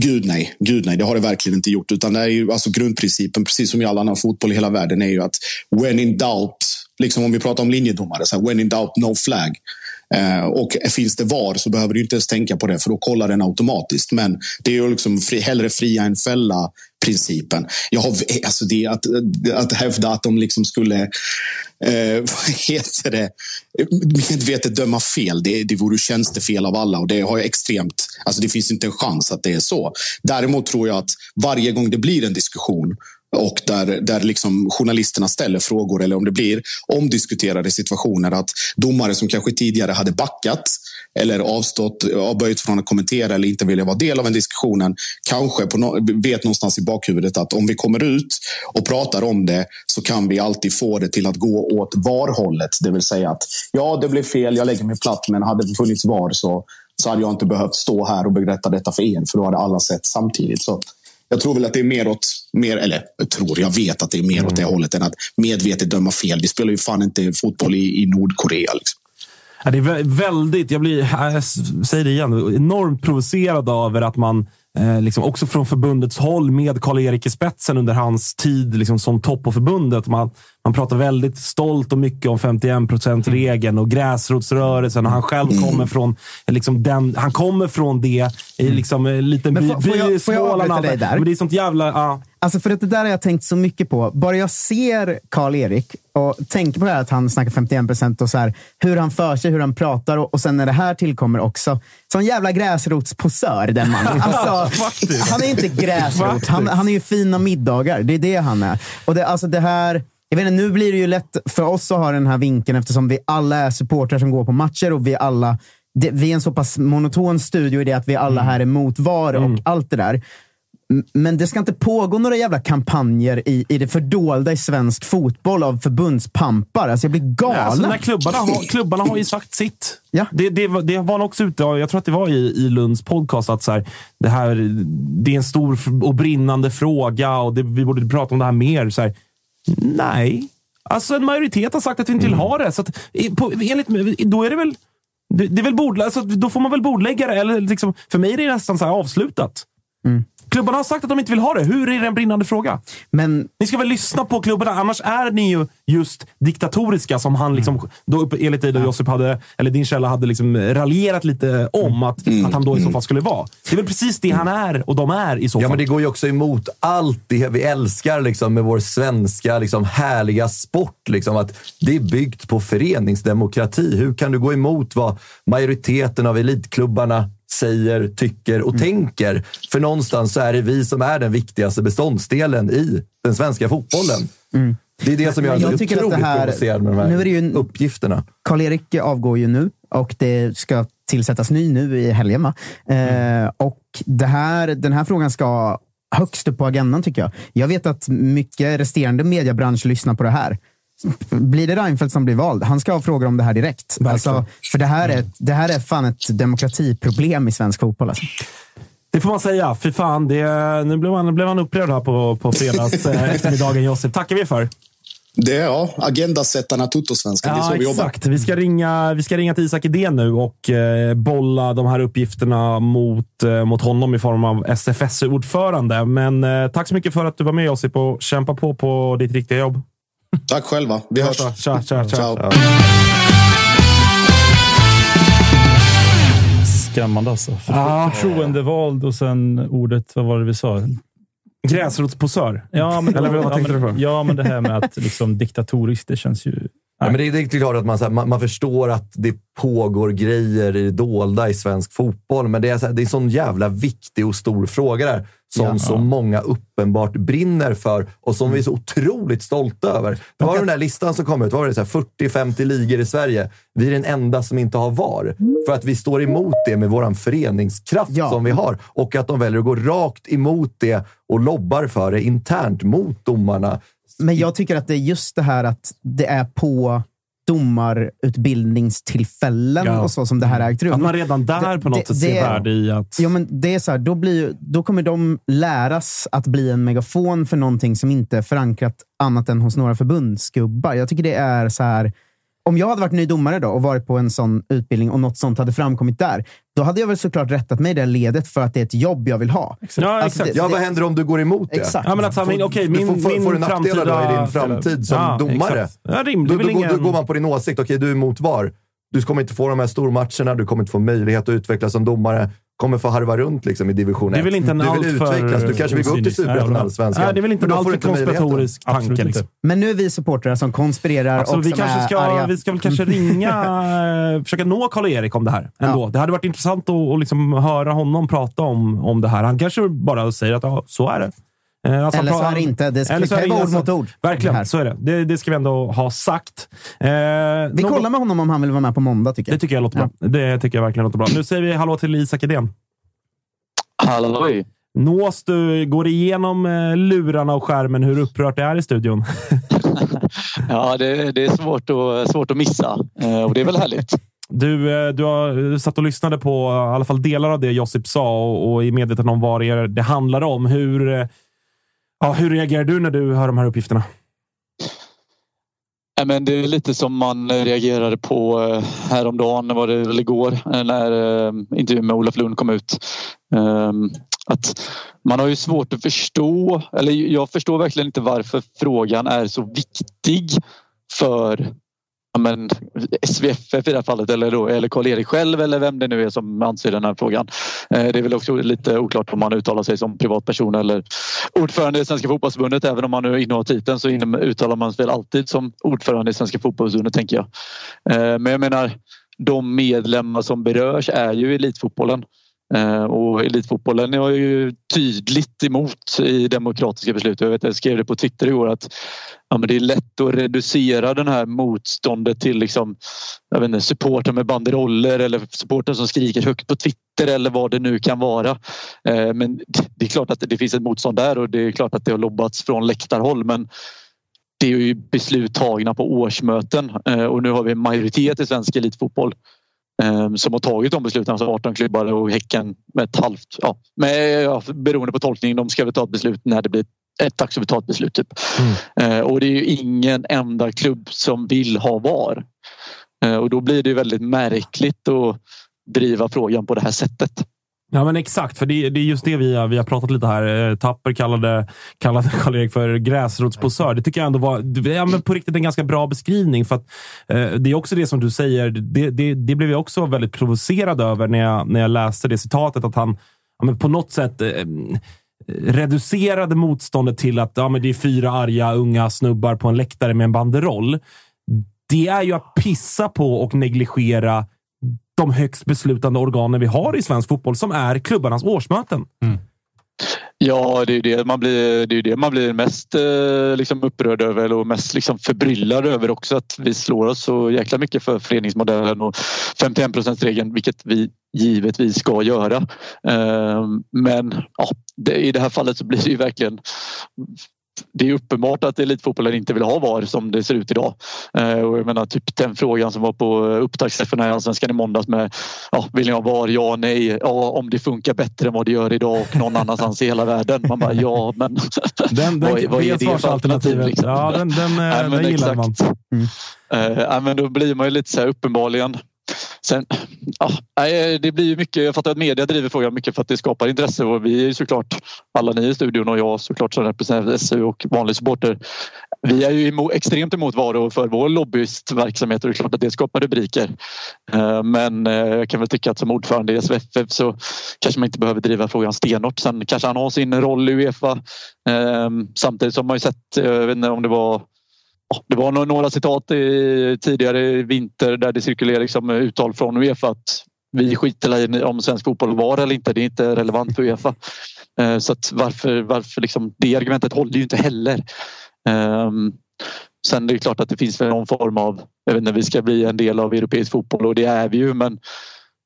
Gud nej, Gud nej, det har det verkligen inte gjort. Utan det är ju, alltså grundprincipen, precis som i all annan fotboll i hela världen, är ju att when in doubt, liksom om vi pratar om linjedomare, så här, when in doubt, no flag. Eh, och finns det VAR så behöver du inte ens tänka på det, för då kollar den automatiskt. Men det är ju liksom fri, hellre fria än fälla principen. Jag har, alltså det, att, att hävda att de liksom skulle eh, vad heter det, medvetet döma fel, det, det vore tjänstefel av alla. Och det har jag extremt, alltså det finns inte en chans att det är så. Däremot tror jag att varje gång det blir en diskussion och där, där liksom journalisterna ställer frågor eller om det blir omdiskuterade situationer att domare som kanske tidigare hade backat eller avstått, avböjt från att kommentera eller inte ville vara del av en diskussionen kanske på no vet någonstans i bakhuvudet att om vi kommer ut och pratar om det så kan vi alltid få det till att gå åt VAR-hållet. Det vill säga att ja, det blev fel, jag lägger mig platt, men hade det funnits VAR så, så hade jag inte behövt stå här och berätta detta för er, för då hade alla sett samtidigt. Så jag tror väl att det är mer åt, mer, eller jag tror, jag vet att det är mer åt det hållet än att medvetet döma fel. Vi spelar ju fan inte fotboll i, i Nordkorea. Liksom. Ja, det är väldigt, jag blir, äh, jag säger det igen, enormt provocerad över att man eh, liksom också från förbundets håll med Karl-Erik i spetsen under hans tid liksom, som topp på förbundet. Man, man pratar väldigt stolt och mycket om 51 procent-regeln och gräsrotsrörelsen. Och han själv Mm. kommer från liksom den, han kommer från det i liksom, en liten Men by, by i Småland. Men det är sånt jävla... Ja. Alltså för att det där har jag tänkt så mycket på. Bara jag ser Karl-Erik och tänker på det här att han snackar 51 procent och så här, hur han för sig, hur han pratar och, och sen när det här tillkommer också. Sån jävla gräsrotsposör den mannen. Alltså, han är inte gräsrot. Han, han är ju fina middagar. Det är det han är. Och det, alltså det här... Jag vet inte, nu blir det ju lätt för oss att ha den här vinkeln eftersom vi alla är supportrar som går på matcher och vi alla det, vi är en så pass monoton studio i det att vi alla här är emot VAR och allt det där. Men det ska inte pågå några jävla kampanjer i, i det fördolda i svensk fotboll av förbundspampar. Alltså jag blir galen. Nej, Alltså, när klubbarna, har, klubbarna har ju sagt sitt. Det, det, var- det var också ute jag tror att det var i, i Lunds podcast, att så här, det, här, det är en stor och brinnande fråga och det, vi borde prata om det här mer. Så här, nej, alltså en majoritet har sagt att vi inte vill ha det. Så att, på, enligt, då är det väl det, det är väl bord, alltså, då får man väl bordlägga det. Eller liksom, för mig är det nästan så här avslutat. Klubbarna har sagt att de inte vill ha det. Hur är det en brinnande fråga? Men... Ni ska väl lyssna på klubbarna, annars är ni ju just diktatoriska som han liksom, då upp- enligt dig Josip hade, eller din källa hade liksom raljerat lite om att, att han då i så fall skulle vara. Det är väl precis det han är och de är i så fall. Ja, men det går ju också emot allt det vi älskar liksom, med vår svenska liksom, härliga sport. Liksom, att det är byggt på föreningsdemokrati. Hur kan du gå emot vad majoriteten av elitklubbarna säger, tycker och tänker? För någonstans så är det vi som är den viktigaste beståndsdelen i den svenska fotbollen. Det är det som gör mig jag tycker att otroligt det här- provocerad med de här nu är det ju uppgifterna. Karl-Erik avgår ju nu och det ska tillsättas ny nu i helgen. Va? Eh, och det här, den här frågan ska högst upp på agendan tycker jag. Jag vet att mycket resterande mediebransch lyssnar på det här. Blir det Reinfeldt som blir vald, han ska ha frågor om det här direkt. Alltså, för det här, är, det här är fan ett demokratiproblem i svensk fotboll. Alltså. Det får man säga. Fy fan, det, nu blev man, blev man upprörd här på, på fredags eh, eftermiddagen, Josip. tackar vi för. Det är ja, agendasättarna Toto-svenska. det är så Ja, vi jobbar. exakt. Vi ska, ringa, vi ska ringa till Isak Idén nu och eh, bolla de här uppgifterna mot, eh, mot honom i form av SFS-ordförande. Men eh, tack så mycket för att du var med Josip och kämpa på på ditt riktiga jobb. Tack själva. Vi hörs. Tja, tja, tja. Ciao. Skrämmande alltså. Förtroendevald och sen ordet, vad var det vi sa? Gräsrotsposör. Ja, men, Eller vad ja, tänkte men, du på? Ja, men det här med att liksom, diktatoriskt, det känns ju... Ja, men det, är- det är klart att man, så här, man, man förstår att det pågår grejer i dolda i svensk fotboll, men det är, så här, det är en sån jävla viktig och stor fråga där som Ja. så många uppenbart brinner för och som vi är så otroligt stolta över. Det var den där listan som kom ut. Var det? så här 40-50 ligor i Sverige. Vi är den enda som inte har VAR. För att vi står emot det med vår föreningskraft Ja. som vi har och att de väljer att gå rakt emot det och lobbar för det internt mot domarna. Men jag tycker att det är just det här att det är på domarutbildningstillfällen Ja. och så som det här ägt rum. Att man redan där Det- på något det- sätt ser det- värde i att... Ja, men det är så här, då, blir, då kommer de läras att bli en megafon för någonting som inte är förankrat annat än hos några förbundsgubbar. Jag tycker det är så här. Om jag hade varit ny domare då och varit på en sån utbildning och något sånt hade framkommit där, då hade jag väl såklart rättat mig i det ledet för att det är ett jobb jag vill ha. Ja, Alltså, exakt. det- Ja, vad händer om du går emot det? Exakt. Ja, men att, min, Du min, får- får- min får du nackdelar framtida... då i din framtid som domare? exakt. Ja, rim, Då, då, går- ingen... då går man på din åsikt. Okej, du är emot VAR. Du kommer inte få de här stormatcherna, du kommer inte få möjlighet att utvecklas som domare. Kommer få harva runt liksom, i division 1. Det är väl inte en du vill utvecklas. Du kanske vill gå upp till. Superettan Nej, Allsvenskan. Nej, det är väl inte en alltför konspiratorisk tanke. Absolut Liksom. inte. Men nu är vi supportrar som konspirerar Absolut, och vi, som kanske är ska, arga. vi ska väl kanske ringa, eh, försöka nå Karl-Erik om det här. Ändå. Det hade varit intressant att, att liksom höra honom prata om, om det här. Han kanske bara säger att ja, så är det. Eh, alltså Eller så är det inte. Det ska Eller det ord mot ord. Det Verkligen, så är det. det. Det ska vi ändå ha sagt. Eh, Vi någon- kollar med honom om han vill vara med på måndag, tycker Det jag. tycker jag låter bra. Det tycker jag verkligen låter bra. Nu säger vi hallå till Isak Edén. Halloj! Nås du, går igenom eh, lurarna och skärmen hur upprört det är i studion? Ja, det, det är svårt att, svårt att missa eh, och det är väl härligt. Du, du har satt och lyssnade på i alla fall delar av det Josip sa och, och är medveten om vad det, är det handlar om. Hur, eh, ja, hur reagerar du när du hör de här uppgifterna? Ja, men det är lite som man reagerade på eh, häromdagen, var det väl igår, eh, när eh, intervjun med Olof Lund kom ut. Ehm, att man har ju svårt att förstå, eller jag förstår verkligen inte varför frågan är så viktig för ja, men, SVFF i det här fallet eller, då, eller Karl-Erik själv eller vem det nu är som anser den här frågan. Eh, det är väl också lite oklart om man uttalar sig som privatperson eller ordförande i Svenska fotbollsförbundet. Även om man nu innehar titeln så uttalar man sig väl alltid som ordförande i Svenska fotbollsförbundet tänker jag. Eh, men jag menar de medlemmar som berörs är ju elitfotbollen. Eh, och elitfotbollen är ju tydligt emot i demokratiska beslut. Jag, vet, jag skrev det på Twitter igår att ja, men det är lätt att reducera den här motståndet till liksom, jag vet inte, supporter med banderoller eller supporter som skriker högt på Twitter eller vad det nu kan vara. Eh, men det är klart att det finns ett motstånd där och det är klart att det har lobbats från läktarhåll men det är ju beslut tagna på årsmöten eh, och nu har vi en majoritet i svensk elitfotboll som har tagit de besluten, alltså 18 klubbar och Häcken med ett halvt, ja, med, ja, beroende på tolkning, de ska väl ta ett beslut när det blir ett dags att ta ett beslut. Typ. Eh, Och det är ju ingen enda klubb som vill ha VAR. Eh, Och då blir det väldigt märkligt att driva frågan på det här sättet. Ja, men exakt. För det, det är just det vi har, vi har pratat lite här. Eh, Tapper kallade, kallade Karl-Erik för gräsrotsposör. Det tycker jag ändå var ja, men på riktigt en ganska bra beskrivning. För att, eh, Det är också det som du säger. Det, det, det blev jag också väldigt provocerad över när jag, när jag läste det citatet. Att han ja, men på något sätt eh, reducerade motståndet till att ja, men det är fyra arga unga snubbar på en läktare med en banderoll. Det är ju att pissa på och negligera de högst beslutande organen vi har i svensk fotboll, som är klubbarnas årsmöten. Ja, det är det man blir, det är det man blir mest eh, liksom upprörd över och mest liksom förbryllad över också att vi slår oss så jäkla mycket för föreningsmodellen och 51 regeln vilket vi givetvis ska göra. Eh, men ja, det, i det här fallet så blir det ju verkligen det är uppenbart att elitfotbollen inte vill ha VAR som det ser ut idag. Eh, och jag menar typ den frågan som var på upptaktsträffen i Allsvenskan i måndags med ja, vill ni ha VAR? Ja, nej. Ja, om det funkar bättre än vad det gör idag och någon annanstans i hela världen. Man bara ja, men den, den, vad, vad är det för alternativ? Liksom? Ja, den, den, nej, den gillar man. Mm. Äh, men då blir man ju lite så här uppenbarligen Sen, ja, det blir mycket, jag fattar att media driver frågan mycket för att det skapar intresse och vi är ju såklart, alla ni i studion och jag såklart som representerar SU och vanlig supporter. Vi är ju emot, extremt emot varor för vår lobbyistverksamhet och det är klart att det skapar rubriker. Eh, men eh, jag kan väl tycka att som ordförande i SVFF så kanske man inte behöver driva frågan stenhårt. Sen kanske han har sin roll i Uefa. Eh, samtidigt som man ju sett, jag vet inte om det var det var några citat i, tidigare i vinter där det cirkulerade liksom uttal från Uefa att vi skiter i om svensk fotboll var eller inte. Det är inte relevant för Uefa. Eh, så att varför, varför liksom, det argumentet håller ju inte heller. Ehm, sen är det klart att det finns någon form av, jag vet inte, vi ska bli en del av europeisk fotboll och det är vi ju men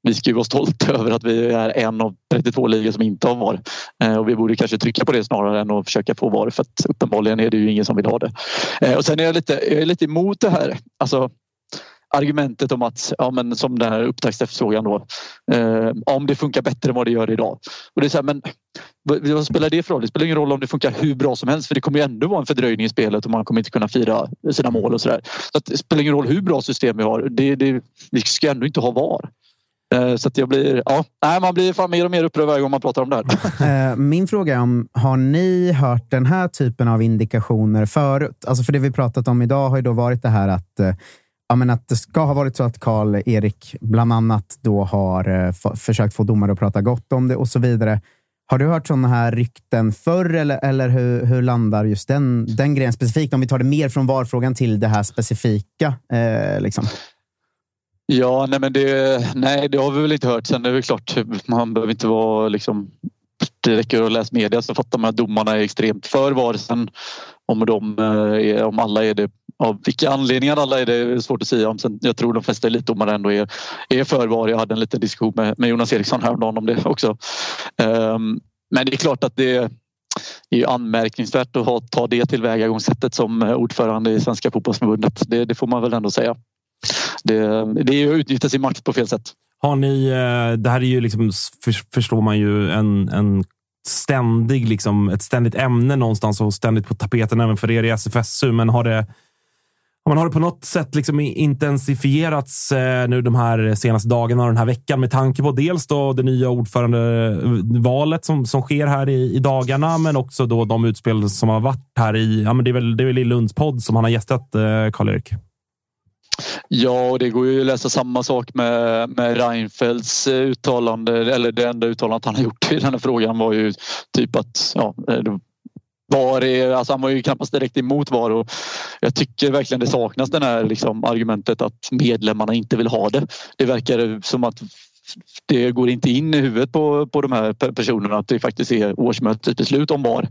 vi ska ju vara stolta över att vi är en av 32 ligor som inte har VAR. Eh, och vi borde kanske trycka på det snarare än att försöka få VAR för att uppenbarligen är det ju ingen som vill ha det. Eh, och sen är jag lite, jag är lite emot det här. Alltså, argumentet om att, ja, men som den här upptaktsefterfrågan då, eh, om det funkar bättre än vad det gör idag. Och det är så här, men vad spelar det för roll? Det spelar ingen roll om det funkar hur bra som helst för det kommer ju ändå vara en fördröjning i spelet och man kommer inte kunna fira sina mål och sådär. Så, så det spelar ingen roll hur bra system vi har. Det, det, vi ska ändå inte ha VAR. Eh, så att jag blir, ja, nej, man blir fan mer och mer upprörd varje gång man pratar om det här. Eh, min fråga är om, har ni hört den här typen av indikationer förut? Alltså för det vi pratat om idag har ju då varit det här att, eh, ja, men att det ska ha varit så att Karl-Erik bland annat då har försökt få domare att prata gott om det och så vidare. Har du hört sådana här rykten förr eller, eller hur, hur landar just den, den grejen specifikt? Om vi tar det mer från VAR-frågan till det här specifika. Eh, liksom. Ja, nej, men det, nej, det har vi väl inte hört. Sen är det klart, man behöver inte vara liksom det räcker att läsa media så fattar man att domarna är extremt för VAR. Sen om, de eh, är, om alla är det, av vilka anledningar alla är det är svårt att säga om. Sen, jag tror de flesta elitdomare ändå är, är för VAR. Jag hade en liten diskussion med, med Jonas Eriksson häromdagen om det också. Um, men det är klart att det är anmärkningsvärt att ha, ta det tillvägagångssättet som eh, ordförande i Svenska fotbollsförbundet. Det, det får man väl ändå säga det, det är att utnyttja sin makt på fel sätt. Har ni, eh, det här är ju liksom, förstår man ju, en, en ständig, liksom, ett ständigt ämne någonstans och ständigt på tapeten även för er i SFSU. Men har det, man har det på något sätt liksom intensifierats eh, nu de här senaste dagarna och den här veckan med tanke på dels då det nya ordförandevalet eh, som, som sker här i, i dagarna, men också då de utspel som har varit här i. Ja, men det är väl, det är väl i Lunds podd som han har gästat, Karl-Erik? Ja, och det går ju att läsa samma sak med, med Reinfeldts eh, uttalande. Eller det enda uttalandet han har gjort i den här frågan var ju typ att ja, eh, var är, alltså han var ju knappast direkt emot VAR och jag tycker verkligen det saknas det här liksom, argumentet att medlemmarna inte vill ha det. Det verkar som att det går inte in i huvudet på, på de här personerna att det faktiskt är årsmötets beslut om VAR.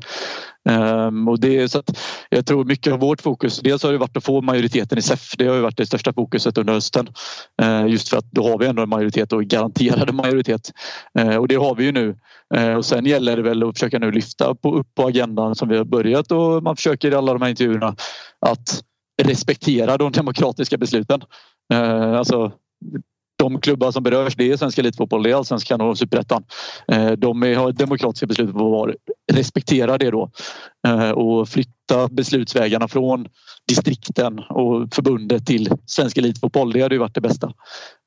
Um, och det, så att jag tror mycket av vårt fokus, dels har det varit att få majoriteten i SEF. Det har ju varit det största fokuset under hösten. Uh, just för att då har vi ändå en majoritet och garanterad majoritet. Uh, och det har vi ju nu. Uh, och sen gäller det väl att försöka nu lyfta på, upp på agendan som vi har börjat och man försöker i alla de här intervjuerna att respektera de demokratiska besluten. Alltså de klubbar som berörs det är Svenska Elitfotboll, det är Allsvenskan och Superettan. Eh, de har demokratiska beslut på var respektera det då eh, och flytta beslutsvägarna från distrikten och förbundet till Svensk Elitfotboll. Det hade ju varit det bästa.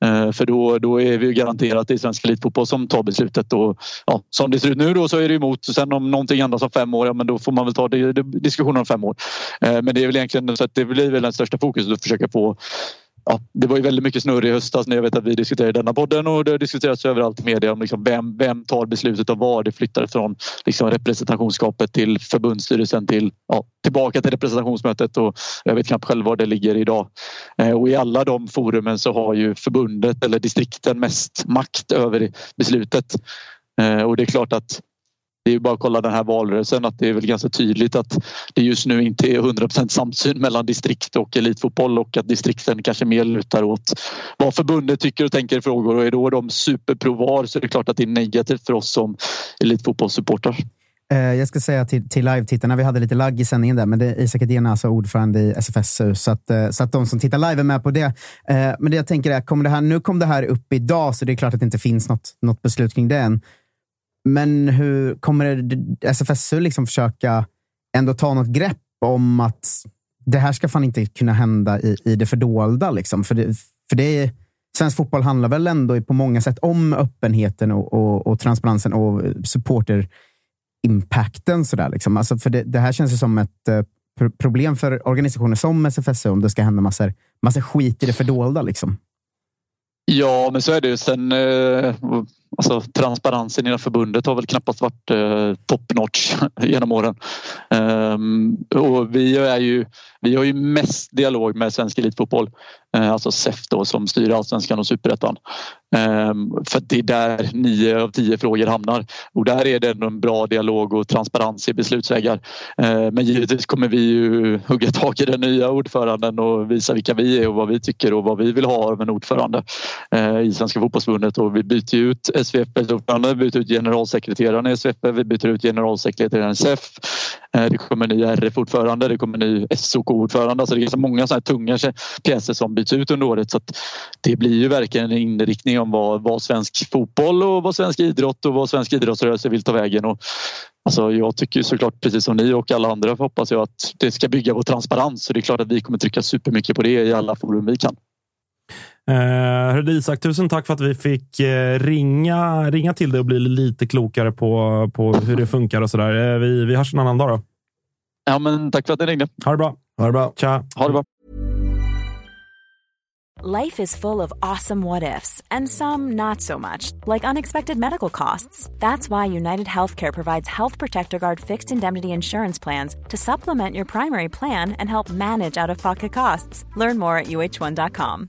Eh, för då, då är vi garanterat att det är Svensk Elitfotboll som tar beslutet. Och, ja, som det ser ut nu då så är det emot. Sen om någonting ändras om fem år, ja, men då får man väl ta det, det, diskussionen om fem år. Men det är väl egentligen så att det blir väl den största fokuset att försöka få ja, det var ju väldigt mycket snurr i höstas när jag vet att vi diskuterade denna podden och det har diskuterats överallt i media om liksom vem, vem tar beslutet och var det flyttar från liksom representationsskapet till förbundsstyrelsen till ja, tillbaka till representationsmötet och jag vet knappt själv var det ligger idag. Eh, och i alla de forumen så har ju förbundet eller distrikten mest makt över beslutet. Eh, och det är klart att det är bara att kolla den här valrörelsen att det är väl ganska tydligt att det just nu inte är 100% samsyn mellan distrikt och elitfotboll och att distrikten kanske mer lutar åt vad förbundet tycker och tänker i frågor och är då de superprovar så är det klart att det är negativt för oss som elitfotbollssupportrar. Eh, jag ska säga till, till live-tittarna, vi hade lite lagg i sändningen där, men det är Isak Edén är alltså ordförande i SFSU, så att, eh, så att de som tittar live är med på det. Eh, men det jag tänker är, kommer det här, nu kom det här upp idag, så det är klart att det inte finns något, något beslut kring det än. Men hur kommer SFSU alltså liksom försöka ändå ta något grepp om att det här ska fan inte kunna hända i, i det fördolda? Liksom? För, det, för det är, svensk fotboll handlar väl ändå på många sätt om öppenheten och, och, och transparensen och supporter impacten. Sådär, liksom. alltså, för det, det här känns ju som ett eh, problem för organisationer som SFSU om det ska hända massor, massor skit i det fördolda. Liksom. Ja, men så är det ju. Sen, eh, alltså, transparensen inom förbundet har väl knappast varit eh, top notch genom åren. Ehm, och vi, är ju, vi har ju mest dialog med svensk elitfotboll. ehm, alltså SEF då, som styr allsvenskan och superettan. Ehm, för det är där nio av tio frågor hamnar. Och där är det ändå en bra dialog och transparens i beslutsvägar. Ehm, men givetvis kommer vi ju hugga tag i den nya ordföranden och visa vilka vi är och vad vi tycker och vad vi vill ha av en ordförande eh, i Svenska fotbollsförbundet. Och vi byter ju SVFs ordförande, vi byter ut generalsekreteraren i SVF, vi byter ut generalsekreteraren i SEF. Eh, det kommer ny RF-ordförande, det kommer ny SOK-ordförande. Alltså det är så många sådana här tunga pjäser som byts ut under året. Så att det blir ju verkligen en inriktning om vad, vad svensk fotboll och vad svensk idrott och vad svensk idrottsrörelse vill ta vägen. Och Alltså jag tycker såklart precis som ni och alla andra hoppas jag att det ska bygga på transparens. Så det är klart att vi kommer trycka supermycket på det i alla forum vi kan. Eh, Isak, tusen tack för att vi fick eh, ringa, ringa till dig och bli lite klokare på, på hur det funkar och sådär. Eh, vi, vi hörs en annan dag då. Ja, men tack för att ni ringde. Ha det bra. Ha det bra. Tja. Ha det bra. Life is full of awesome what ifs, and some not so much, like unexpected medical costs. That's why United Healthcare provides Health Protector Guard fixed indemnity insurance plans to supplement your primary plan and help manage out of pocket costs. Learn more at uh1.com.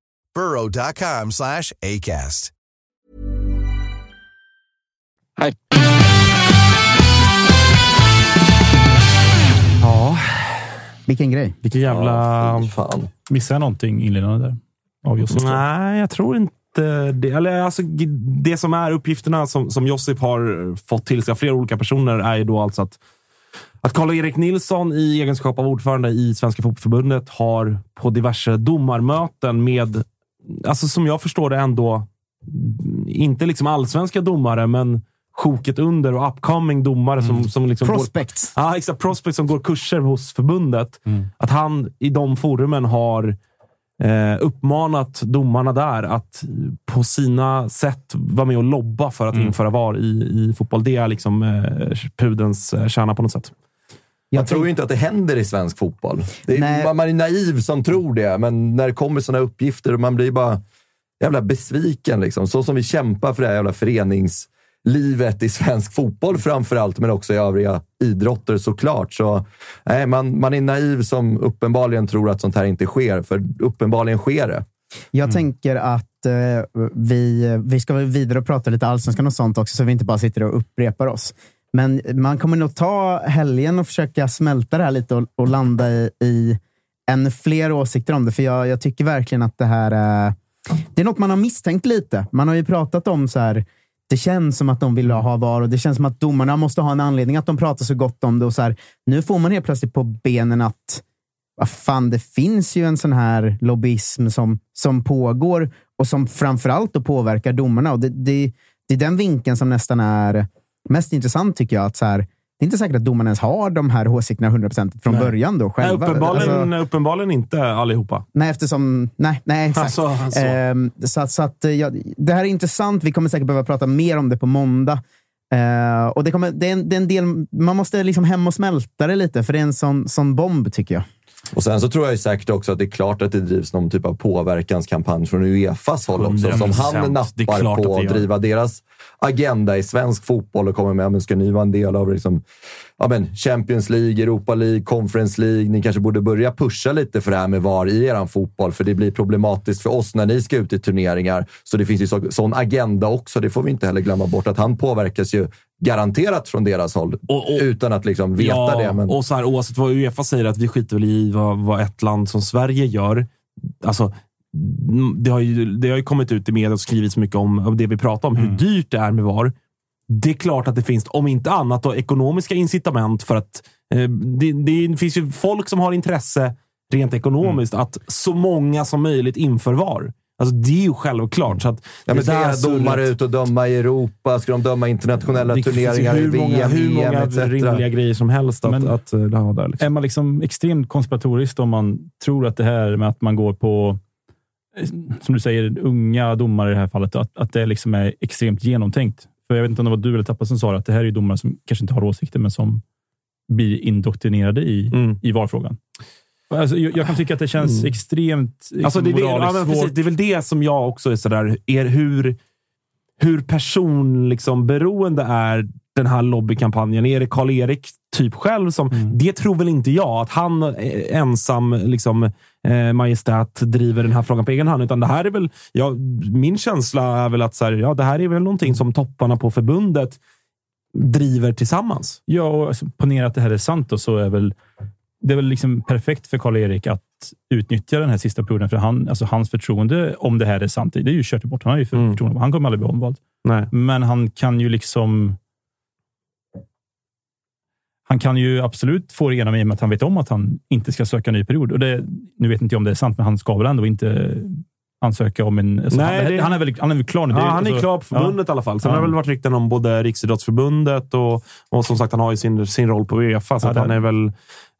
burrow.com slash ACAST. Hej. Ja, Vilken grej. vilken jävla... Fan. Missar jag någonting inledande där? Av? Nej, jag tror inte det. Eller, alltså, det som är uppgifterna som, som Josip har fått till sig av flera olika personer är ju då alltså att att Karl-Erik Nilsson i egenskap av ordförande i Svenska Fotbollförbundet har på diverse domarmöten med, alltså som jag förstår det ändå, inte liksom allsvenska domare, men sjoket under och upcoming domare som, som liksom Prospects. Går, ja, exakt. Prospects som går kurser hos förbundet. Att han i de forumen har eh, uppmanat domarna där att på sina sätt vara med och lobba för att införa VAR i, i fotboll. Det är liksom eh, pudens eh, kärna på något sätt. Jag tror ju inte att det händer i svensk fotboll. Är, man, är naiv som tror det, men när det kommer sådana uppgifter, man blir bara jävla besviken. Liksom. Så som vi kämpar för det här jävla föreningslivet i svensk fotboll framför allt, men också i övriga idrotter såklart. Så, nej, man, man är naiv som uppenbarligen tror att sånt här inte sker, för uppenbarligen sker det. Jag tänker att eh, vi, vi ska vidare och prata lite allsvenskan och sånt också, så vi inte bara sitter och upprepar oss men man kommer nog ta helgen och försöka smälta det här lite och, och landa i, i ännu fler åsikter om det. För jag, jag tycker verkligen att det här är, det är något man har misstänkt lite. Man har ju pratat om så här, det känns som att de vill ha VAR och det känns som att domarna måste ha en anledning att de pratar så gott om det. Och så här, nu får man helt plötsligt på benen att vad fan, det finns ju en sån här lobbyism som, som pågår och som framförallt då påverkar domarna. Och det, det, det är den vinkeln som nästan är mest intressant tycker jag. Att så här, det är inte säkert att domarna ens har de här åsikterna 100% från Nej. början. Då, själva. Nej, uppenbarligen, Alltså- uppenbarligen inte allihopa. Nej, eftersom... Nej, nej exakt. Alltså, alltså. Ehm, så så att, eh, ja, det här är intressant. Vi kommer säkert behöva prata mer om det på måndag. Eh, och det, kommer, det, är en, det är en del, man måste liksom hem och smälta det lite, för det är en sån, sån bomb tycker jag. Och sen så tror jag ju säkert också att det är klart att det drivs någon typ av påverkanskampanj från Uefas håll också. Som 100%. han nappar på att driva deras agenda i svensk fotboll och kommer med. Men ska ni vara en del av liksom, ja, men Champions League, Europa League, Conference League? Ni kanske borde börja pusha lite för det här med VAR i er fotboll. För det blir problematiskt för oss när ni ska ut i turneringar. Så det finns ju så, sån agenda också. Det får vi inte heller glömma bort. Att han påverkas ju garanterat från deras håll. utan att liksom veta ja, det. Men... och så här, oavsett vad Uefa säger, att vi skiter väl i vad, vad ett land som Sverige gör. Alltså, mm, det, har ju, det har ju kommit ut i media och skrivits mycket om, om det vi pratar om, hur dyrt det är med VAR. Det är klart att det finns, om inte annat, då, ekonomiska incitament för att eh, det, det finns ju folk som har intresse rent ekonomiskt att så många som möjligt inför VAR. Alltså, det är ju självklart. Så att Ja, men det ska domare ut och döma i Europa? Ska de döma internationella det turneringar i hur VM, många, hur många EM etc? rimliga grejer som helst att, Men- att, eh, ha där. Liksom. Är man liksom extremt konspiratorisk om man tror att det här med att man går på, eh, som du säger, unga domare i det här fallet, att, att det liksom är extremt genomtänkt? För jag vet inte om det var du eller Tappa som sa det, att det här är domare som kanske inte har åsikter, men som blir indoktrinerade i, Mm. i VAR-frågan. Alltså, jag, jag kan tycka att det känns Mm. extremt liksom, Alltså det, det, ja, moraliskt men precis, det är väl det som jag också är sådär, är hur, hur person liksom beroende är den här lobbykampanjen. Är det Karl-Erik typ själv som... Mm. Det tror väl inte jag, att han eh, ensam liksom, eh, majestät driver den här frågan på egen hand. Utan det här är väl... Ja, min känsla är väl att så här, ja, det här är väl någonting som topparna på förbundet driver tillsammans. Ja, och alltså, ponera att det här är sant då, så är väl det är väl liksom perfekt för Karl-Erik att utnyttja den här sista perioden. För han, alltså hans förtroende, om det här är sant, det är ju kört bort. Han har ju Mm. förtroende. Han kommer aldrig bli omvald. Nej. Men han kan ju liksom... Han kan ju absolut få det igenom i och med att han vet om att han inte ska söka ny period. Och det, nu vet inte jag om det är sant, men han ska väl ändå inte ansöka om en... Alltså Nej, han, det- han, är väl, han är väl klar nu. Ja, Det han är alltså- klar på förbundet i alla fall. Sen Ja. har det väl varit rykten om både Riksidrottsförbundet och, och som sagt, han har ju sin, sin roll på Uefa. Så Ja, han är väl...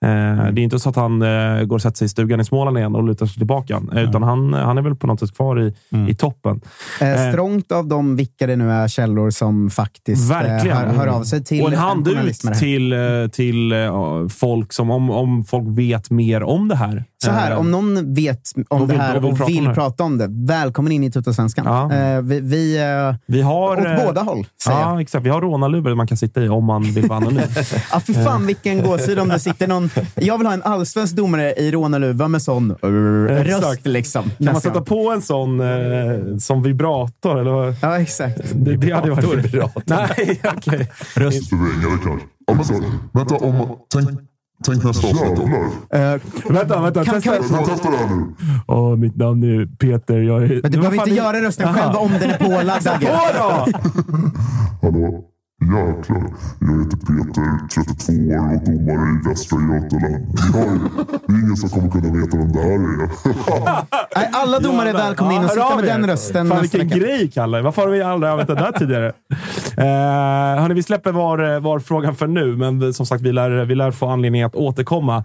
Eh, Det är inte så att han eh, går och sätter sig i stugan i Småland igen och lutar sig tillbaka. Utan han, han är väl på något sätt kvar i, Mm. i toppen. Eh, Eh, strångt av dem, vilka det nu är, källor som faktiskt eh, Verkligen. hör, hör av sig till och en hand ut till, eh, till eh, folk som, om, om folk vet mer om det här. Så här, Eh, om någon vet om och det vill- här och vill prata om vill det här. prata om det, välkommen in i Tuttosvenskan. Ja. Eh, vi, vi, eh, vi har, åt eh, båda håll, säger jag. Ja, exakt. Vi har rånarluvor man kan sitta i om man vill vara anonym. Ah, fy fan vilken gåshud om det sitter någon... Jag vill ha en allsvensk domare i rånarluva med sån uh, Exakt. röst. Liksom, Kan man sätta på en sån eh, som vibrator? Eller? Ja, exakt. Det, det hade varit... Vibrator. Nej, okej. Röstförvrängare kanske. Ja, men så, vänta, om, tänk, tänk nästa avsnitt då. Eh, Vänta, vänta. Kan- testa. kan- testa det här nu. Åh, mitt namn är Peter. Jag är... men du behöver inte är- göra rösten Aha. själv om den är pålagd. Agge. på då! Hallå? Jäklar. Jag heter Peter, 32 år och domare i Västra Götaland. Ja, det är ingen som kommer kunna veta vem det här är. Nej, Alla domare är välkomna in och sitta med den rösten Fan nästa vilken vecka. grej, Kalle. Varför har vi aldrig använt den där tidigare? Uh, hörni, vi släpper var, var frågan för nu, men som sagt, vi lär, vi lär få anledning att återkomma.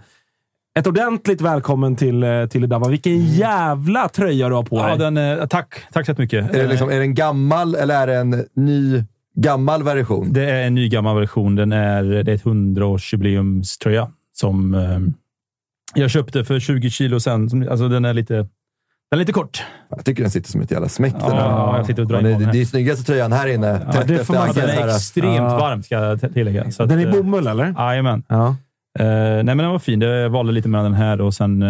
Ett ordentligt välkommen till, eh, till Idava. Vilken jävla tröja du har på dig. Ja, den, eh, tack, tack så jättemycket. Är det, liksom, är det en gammal eller är det en ny gammal version? Det är en ny gammal version. Den är, det är ett 100-årsjubileumströja som eh, jag köpte för 20 kilo sen. Alltså den är lite, den är lite kort. Jag tycker den sitter som ett jävla smäck. Ja, jag sitter och drar det, det, är snyggaste tröjan här inne. Ja, det får man Den är extremt Ja. varm, ska jag tillägga. Så att, Den är eh, bomull, eller? Jajamän. Ja. Eh, nej, men den var fin. Jag valde lite mellan den här och sen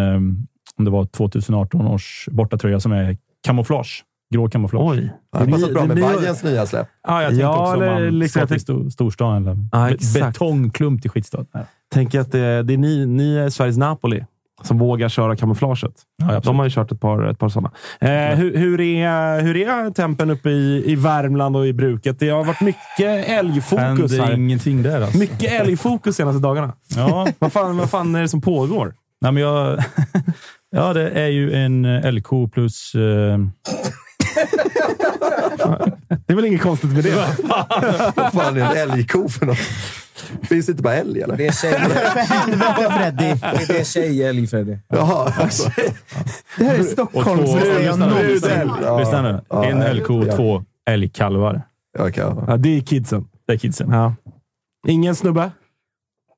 om det var 2018 års bortatröja som är kamouflage. Grå kamouflage. Oj. Ja, det passar bra med Bajens nya släpp. Ja, jag tänkte Ja, också om eller man liksom ska jag till sto- storstan eller Ja, betongklump till skitstad. Nej. Tänker att det, det är ni, ni är Sveriges Napoli som vågar köra kamouflaget. absolut. De har ju kört ett par, ett par sådana. Eh, hur, hur, är, hur är tempen uppe i, i Värmland och i bruket? Det har varit mycket älgfokus Händer här. ingenting där alltså. Mycket älgfokus senaste dagarna. Ja. vad, fan, vad fan är det som pågår? Nej, men jag, ja, det är ju en älgko plus... Eh, Det är väl inget konstigt med det? Vad fan är en älgko för något? Finns det inte bara älg eller? Det är tjej. För helvete Freddy! Det är tjejälg, Freddy. Jaha, alltså. Det här är och två, Stockholms lyssna nu, någonsin. Ja. lyssna nu. Ja, En älg, älgko ja. två älgkalvar. Ja, det är kidsen. Det är kidsen. Ja. Ingen snubbe?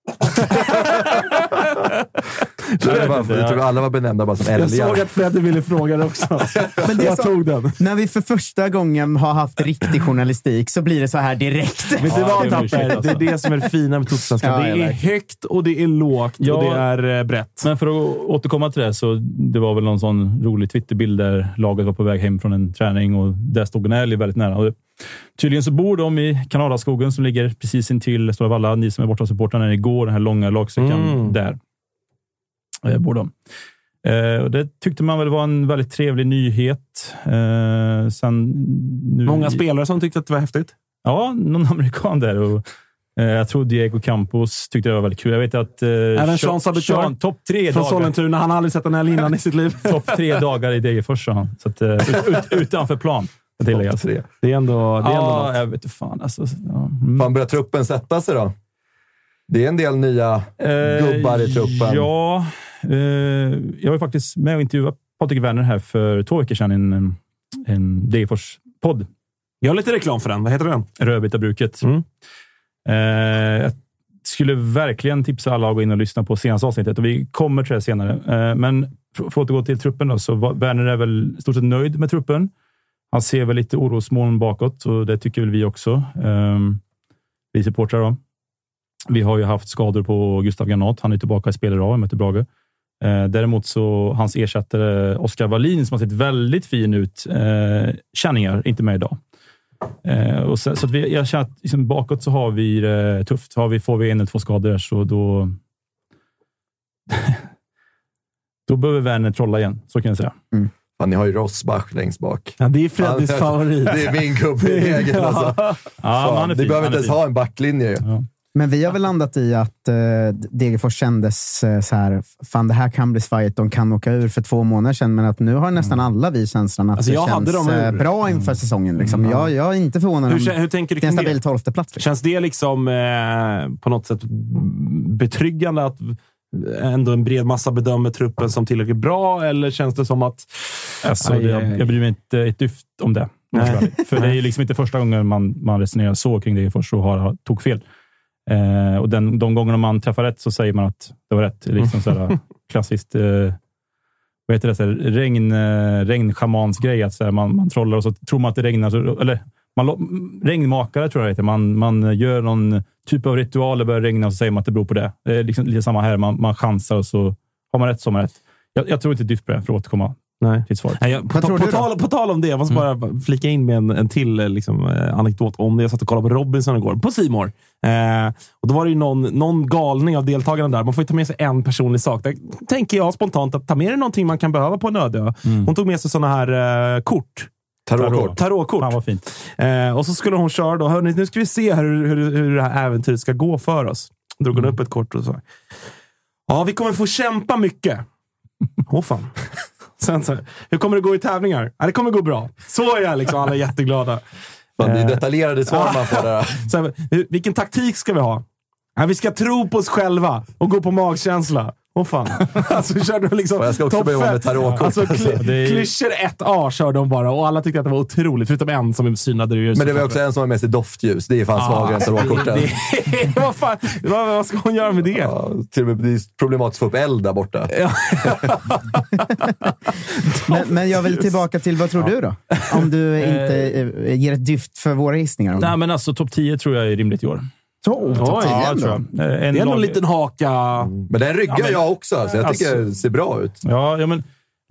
Det var, jag tror alla var benämnda bara som Jag älgar. såg att Fredde ville fråga det också. Men det jag så- tog den. När vi för första gången har haft riktig journalistik så blir det så här direkt. Vet du Ja, vad det är Tapper? Det är alltså. det som är det fina med Totosvenskan. Ja, det jag är högt och det är lågt Ja. och det är eh, brett. Men för att återkomma till det, så det var väl någon sån rolig Twitterbild där laget var på väg hem från en träning och där stod en älg väldigt nära. Och tydligen så bor de i Kanadaskogen som ligger precis intill Stora Valla. Ni som är borta supportrar när det går, den här långa lagsträckan, Mm. där eh, bor de. Eh, och det tyckte man väl var en väldigt trevlig nyhet. Eh, sen nu Många spelare som tyckte att det var häftigt. Ja, någon amerikan där. Och, eh, jag tror Diego Campos tyckte det var väldigt kul. Jag vet att... Eh, Även Sean Sean, topp tre Från dagar. Sollentuna. Han har aldrig sett en älg innan i sitt liv. Topp tre dagar i Degerfors, sa han. Så att, eh, ut, ut, utanför plan. Jag tillägga. Topp tre. Det är ändå, det är ändå Ja, något. jag vet inte fan. Alltså, ja. mm. Fan, börjar truppen sätta sig då? Det är en del nya Eh, gubbar i truppen. Ja, jag var faktiskt med och intervjuade Patrik Werner här för två veckor sedan i en, en Degerfors-podd. Gör lite reklam för den. Vad heter den? Rödbetabruket. Mm. Eh, jag skulle verkligen tipsa alla att gå in och lyssna på senaste avsnittet och vi kommer till det senare. Eh, men för för att återgå till truppen då, så Werner är väl stort sett nöjd med truppen. Han ser väl lite orosmoln bakåt och det tycker väl vi också. Eh, vi supportrar då. Vi har ju haft skador på Gustav Granat. Han är tillbaka i spel idag, möter Brage. Eh, däremot så hans ersättare Oskar Wallin som har sett väldigt fin ut. Eh, Känningar, inte med idag. Eh, och så, så att vi, jag känner att liksom bakåt så har vi det tufft. Har vi, får vi en eller två skador där, så då... då behöver Werner trolla igen, så kan jag säga. Fan, ni har ju Rosbach längst bak. Ja, det är Freddys favorit. Det är min gubbe i regeln alltså. Ja, Fan, ni behöver inte ens ha en backlinje. Ja. Men vi har väl landat i att eh, Degerfors kändes eh, så här, fan det här kan bli svajigt, de kan åka ur för två månader sedan, men att nu har nästan alla vi känslan att Alltså, det känns eh, bra inför säsngen. Liksom. Jag, jag är inte förvånad Hur, om hur tänker du det är en stabil tolfte plats. Liksom. Känns det liksom eh, på något sätt betryggande att ändå en bred massa bedömer truppen som tillräckligt bra? Eller känns det som att... Alltså, Aj, det, aj, aj. jag, jag bryr mig inte ett dyft om det. För det är liksom inte första gången man, man resonerar så kring Degerfors och har, tog fel. Eh, och den, de gångerna man träffar rätt så säger man att det var rätt. Liksom så här, klassiskt eh, vad heter det? Så här, regn, eh, regnschamansgrej. Att så här, man, man trollar och så tror man att det regnar. Så, eller, man, regnmakare tror jag det heter. Man, man gör någon typ av ritual. Det börjar regna och så säger man att det beror på det. Det är liksom lite samma här. Man, man chansar och så har man rätt så har man rätt. Jag, jag tror inte ett dyft på det, för att återkomma Nej. till svaret. Nej, jag, på, tror på, tal, på tal om det, jag måste bara flika in med en, en till eh, liksom, eh, anekdot om det. Jag satt och kollade på Robinson igår, på Simor. Eh, och Då var det ju någon, någon galning av deltagarna där. Man får ju ta med sig en personlig sak. Där tänker jag spontant att ta med dig någonting man kan behöva på en öde ö. Hon tog med sig såna här eh, kort. Tarotkort. Tarotkort. Fan vad fint. Eh, och så skulle hon köra då. Hörrni, nu ska vi se hur, hur, hur det här äventyret ska gå för oss. Drog hon upp ett kort och så. Ja, vi kommer få kämpa mycket. Åh fan. Sen så, hur kommer det gå i tävlingar? Ja, det kommer gå bra. Så är jag liksom. Alla är jätteglada. Fan, det är Eh. detaljerade svar man får där. Så här, vilken taktik ska vi ha? Ja, vi ska tro på oss själva och gå på magkänsla. Åh fan. Alltså, körde de liksom jag ska också börja fem. med tarotkort. Alltså, Alltså, är- Klyschor 1A körde de bara och alla tyckte att det var otroligt. Förutom en som synade det Men det var också en som har med sig doftljus. Det är fan svagare än tarotkorten. Det, det, vad, fan, vad, vad ska hon göra med det? Ja, till och med, det är problematiskt att få upp eld där borta. Men, men jag vill tillbaka till, vad tror du då? Om du inte eh, ger ett dyft för våra gissningar. Nej, men alltså topp 10 tror jag är rimligt i år. Så, topp Oj, 10 Ja, ändå. tror jag. En Det är lag- en liten haka. Men den ryggar Ja, men- jag också. Alltså. Jag tycker Alltså- det ser bra ut. Ja, ja men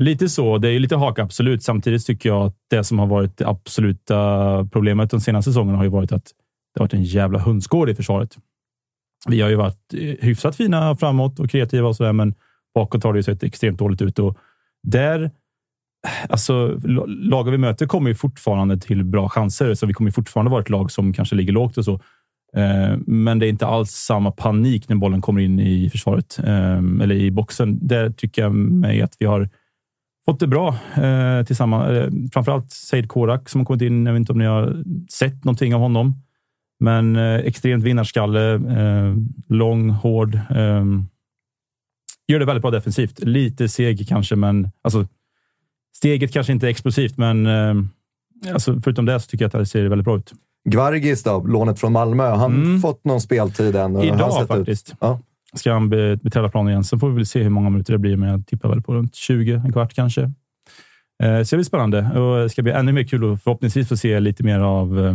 Lite så. Det är lite haka, absolut. Samtidigt tycker jag att det som har varit det absoluta problemet de senaste säsongerna har ju varit att det har varit en jävla hönsgård i försvaret. Vi har ju varit hyfsat fina framåt och kreativa och sådär, men bakåt har det ju sett extremt dåligt ut. Och där, alltså, la- lagen vi möter kommer ju fortfarande till bra chanser, så vi kommer fortfarande vara ett lag som kanske ligger lågt och så. Eh, men det är inte alls samma panik när bollen kommer in i försvaret eh, eller i boxen. Där tycker jag mig att vi har fått det bra eh, tillsammans. Framförallt Said Korak som har kommit in. Jag vet inte om ni har sett någonting av honom, men extremt vinnarskalle, lång, hård. Gör det väldigt bra defensivt. Lite seg kanske, men alltså, steget kanske inte är explosivt, men alltså, förutom det så tycker jag att det ser väldigt bra ut. Gvargis då, lånet från Malmö. Har han fått någon speltid än? Hur Mm. Idag faktiskt. Ja. Ska han be- beträda planen igen. Sen får vi väl se hur många minuter det blir, men jag tippar väl på runt 20, en kvart kanske. Eh, så det blir spännande och det ska bli ännu mer kul att förhoppningsvis få se lite mer av eh,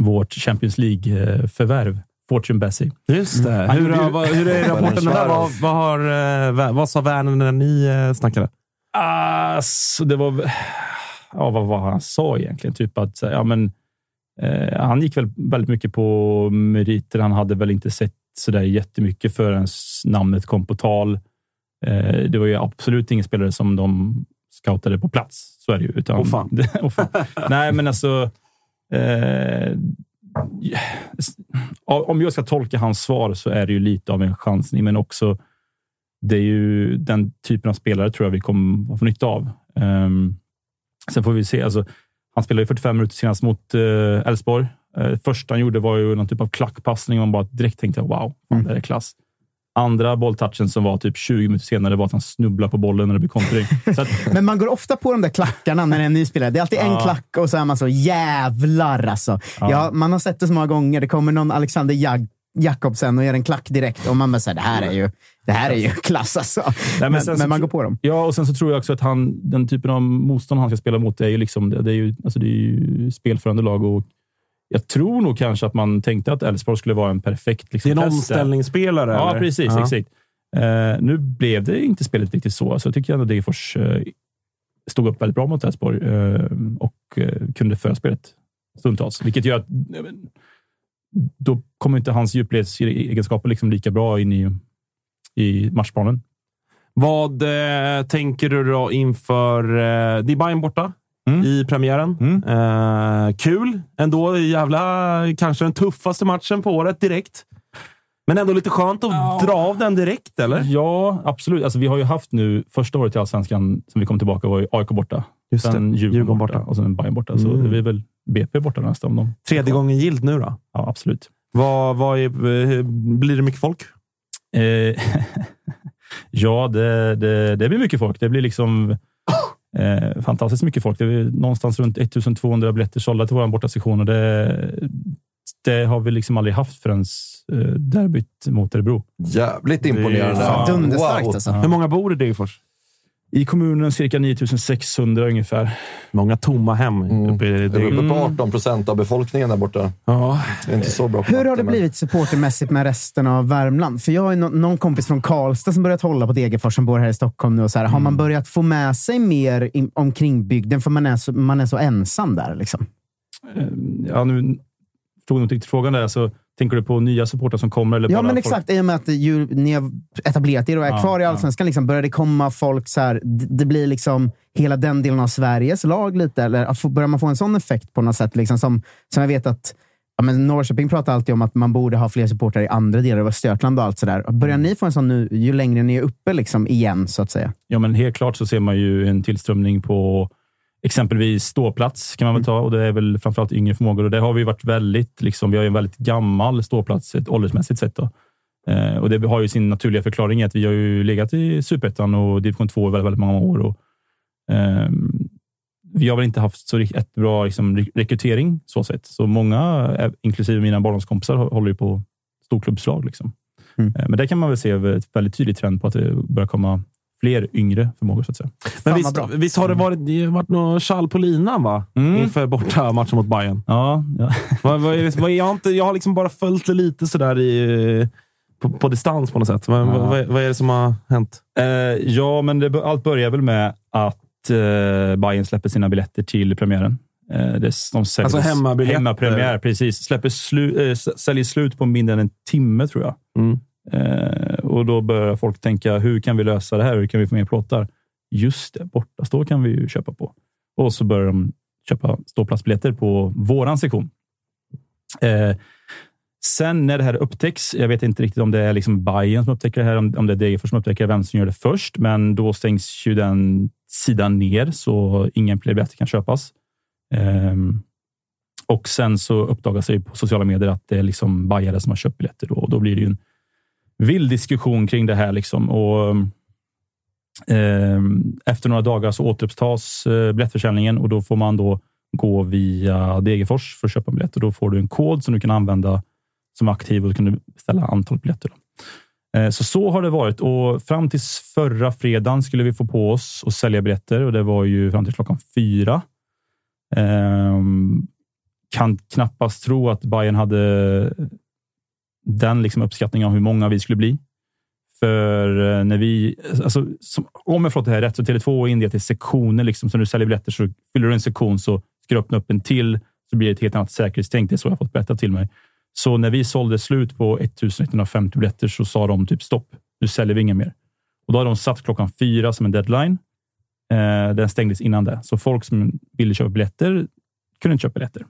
vårt Champions League-förvärv. Fortune Bessie. Just det. Han Hur, ju- vad, hur är rapporten där? Vad, vad, har, eh, vad sa Werner när ni eh, snackade? Alltså, det var... Ja, vad var han sa egentligen? Typ att ja, men, eh, han gick väl väldigt mycket på meriter. Han hade väl inte sett så där jättemycket förrän namnet kom på tal. Eh, det var ju absolut ingen spelare som de scoutade på plats. Så är det ju. Utan, Åh, fan. Åh, fan. Nej, men alltså... Eh, om jag ska tolka hans svar så är det ju lite av en chansning, men också det är ju den typen av spelare tror jag vi kommer att få nytta av. Um, sen får vi se. Alltså, han spelade ju 45 minuter senast mot eh, Elfsborg. Uh, första han gjorde var ju någon typ av klackpassning. Man bara direkt tänkte wow, fan, det här är klass. Andra bolltouchen som var typ 20 minuter senare var att han snubblade på bollen när det blev kontring. Men man går ofta på de där klackarna när det är en ny spelare. Det är alltid en Ja. klack och så är man så jävlar alltså. Ja. Ja. man har sett det så många gånger. Det kommer någon Alexander Jag Jakobsen och gör en klack direkt och man bara säger det här är ju, det här är ju klass alltså. Nej, men men, så man går på dem. Ja, och sen så tror jag också att han, den typen av motstånd han ska spela mot är ju, liksom, det, är ju, alltså det är ju spelförande lag. Och jag tror nog kanske att man tänkte att Elfsborg skulle vara en perfekt liksom, Det är en omställningsspelare, Ja, eller? precis. Ja. Exakt. Eh, nu blev det inte spelet riktigt så. Så jag tycker ändå att Degerfors eh, stod upp väldigt bra mot Elfsborg eh, och kunde föra spelet stundtals. Vilket gör att då kommer inte hans djupledsegenskaper liksom lika bra in i, i matchplanen. Vad eh, tänker du då inför... Eh, det är Bayern borta i premiären. Eh, kul ändå. Jävla, kanske den tuffaste matchen på året direkt. Men ändå lite skönt att dra av den direkt, eller? Ja, absolut. Alltså, vi har ju haft nu, första året i Allsvenskan som vi kom tillbaka var ju AIK borta. Just sen det. Djurgården, Djurgården borta, borta. och sen Bayern borta. Så Mm. det blir väl BP borta nästa om de... Tredje gången gilt nu då? Ja, absolut. Vad, vad är, eh, blir det mycket folk? Eh, ja, det, det, det blir mycket folk. Det blir liksom eh, fantastiskt mycket folk. Det är någonstans runt 1200 biljetter sålda till vår bortasektion och det, det har vi liksom aldrig haft förrän derbyt mot Örebro. Jävligt imponerande. Ja. Dunderstarkt alltså. Ja. Hur många bor i Degerfors? I kommunen cirka 9600 ungefär. Många tomma hem uppe i Det är uppe på 18 procent av befolkningen där borta. Ja. Det är inte så bra Hur har det men- blivit supportermässigt med resten av Värmland? För jag har någon kompis från Karlstad som börjat hålla på Degerfors som bor här i Stockholm nu. Och så här, Har Mm. man börjat få med sig mer in, omkring bygden för man är, så, man är så ensam där? Liksom? Eh, Ja, nu förstod jag inte riktigt frågan där. Så tänker du på nya supportrar som kommer? Eller Ja, men folk- exakt. I och med att ju, ni har etablerat er och är Ja, kvar i ja. Allsvenskan, liksom, börjar det komma folk så här, det blir liksom hela den delen av Sveriges lag lite? Eller få- börjar man få en sån effekt på något sätt? Liksom, som, som jag vet att ja, men Norrköping pratar alltid om att man borde ha fler supportrar i andra delar av Östergötland och allt sådär. Börjar ni få en sån nu, ju längre ni är uppe liksom, igen, så att säga? Ja, men helt klart så ser man ju en tillströmning på exempelvis ståplats kan man väl ta och det är väl framförallt yngre förmågor och det har vi varit väldigt, liksom, vi har ju en väldigt gammal ståplats åldersmässigt sett. Då. Eh, och det har ju sin naturliga förklaring i att vi har ju legat i Superettan och division 2 i väldigt, väldigt många år. Och, ehm, vi har väl inte haft så ett bra liksom, re- rekrytering så sett. Så många, eh, inklusive mina barndomskompisar, hå- håller ju på storklubbslag. Liksom. Eh, Men där kan man väl se ett väldigt tydligt trend på att det börjar komma fler yngre förmågor. Så att säga. Men visst, visst har det varit, det har varit något tjall på linan va? Mm. inför borta matchen mot Bayern? Ja, ja. vad, vad är vad är, jag, har inte, jag har liksom bara följt det lite sådär i, på, på distans på något sätt. Vad, Ja. vad, vad är det som har hänt? Eh, ja, men det, allt börjar väl med att eh, Bayern släpper sina biljetter till premiären. Eh, det, de säljer, Alltså hemmabiljetter. Hemmapremiär, precis. Släpper slu, eh, säljer slut på mindre än en timme, tror jag. Mm. Eh, och Då börjar folk tänka, hur kan vi lösa det här? Hur kan vi få mer plåtar? Just det, bortastå kan vi ju köpa på. Och så börjar de köpa ståplatsbiljetter på våran sektion. Eh, sen när det här upptäcks, jag vet inte riktigt om det är liksom Bayern som upptäcker det här, om, om det är Degerfors som upptäcker det, vem som gör det först, men då stängs ju den sidan ner så ingen fler biljetter kan köpas. Eh, och sen så uppdagas det på sociala medier att det är liksom bajare som har köpt biljetter då, och då blir det ju en vild diskussion kring det här. Liksom. Och, eh, efter några dagar så återupptas eh, biljettförsäljningen och då får man då gå via Degerfors för att köpa biljetter. biljett då får du en kod som du kan använda som aktiv och då kan du beställa antal biljetter. Då. Eh, Så så har det varit och fram till förra fredagen skulle vi få på oss och sälja biljetter och det var ju fram till klockan fyra. Eh, kan knappast tro att Bayern hade den liksom uppskattningen av hur många vi skulle bli. För eh, när vi, alltså, som, om jag förstått det här rätt, så Tele2 är indelat i sektioner. Liksom, så när du säljer biljetter så fyller du en sektion så ska du öppna upp en till så blir det ett helt annat säkerhetstänk. Det är så jag fått berättat till mig. Så när vi sålde slut på 1150 biljetter så sa de typ stopp. Nu säljer vi inga mer. Och då har de satt klockan fyra som en deadline. Eh, den stängdes innan det. Så folk som ville köpa biljetter kunde inte köpa biljetter.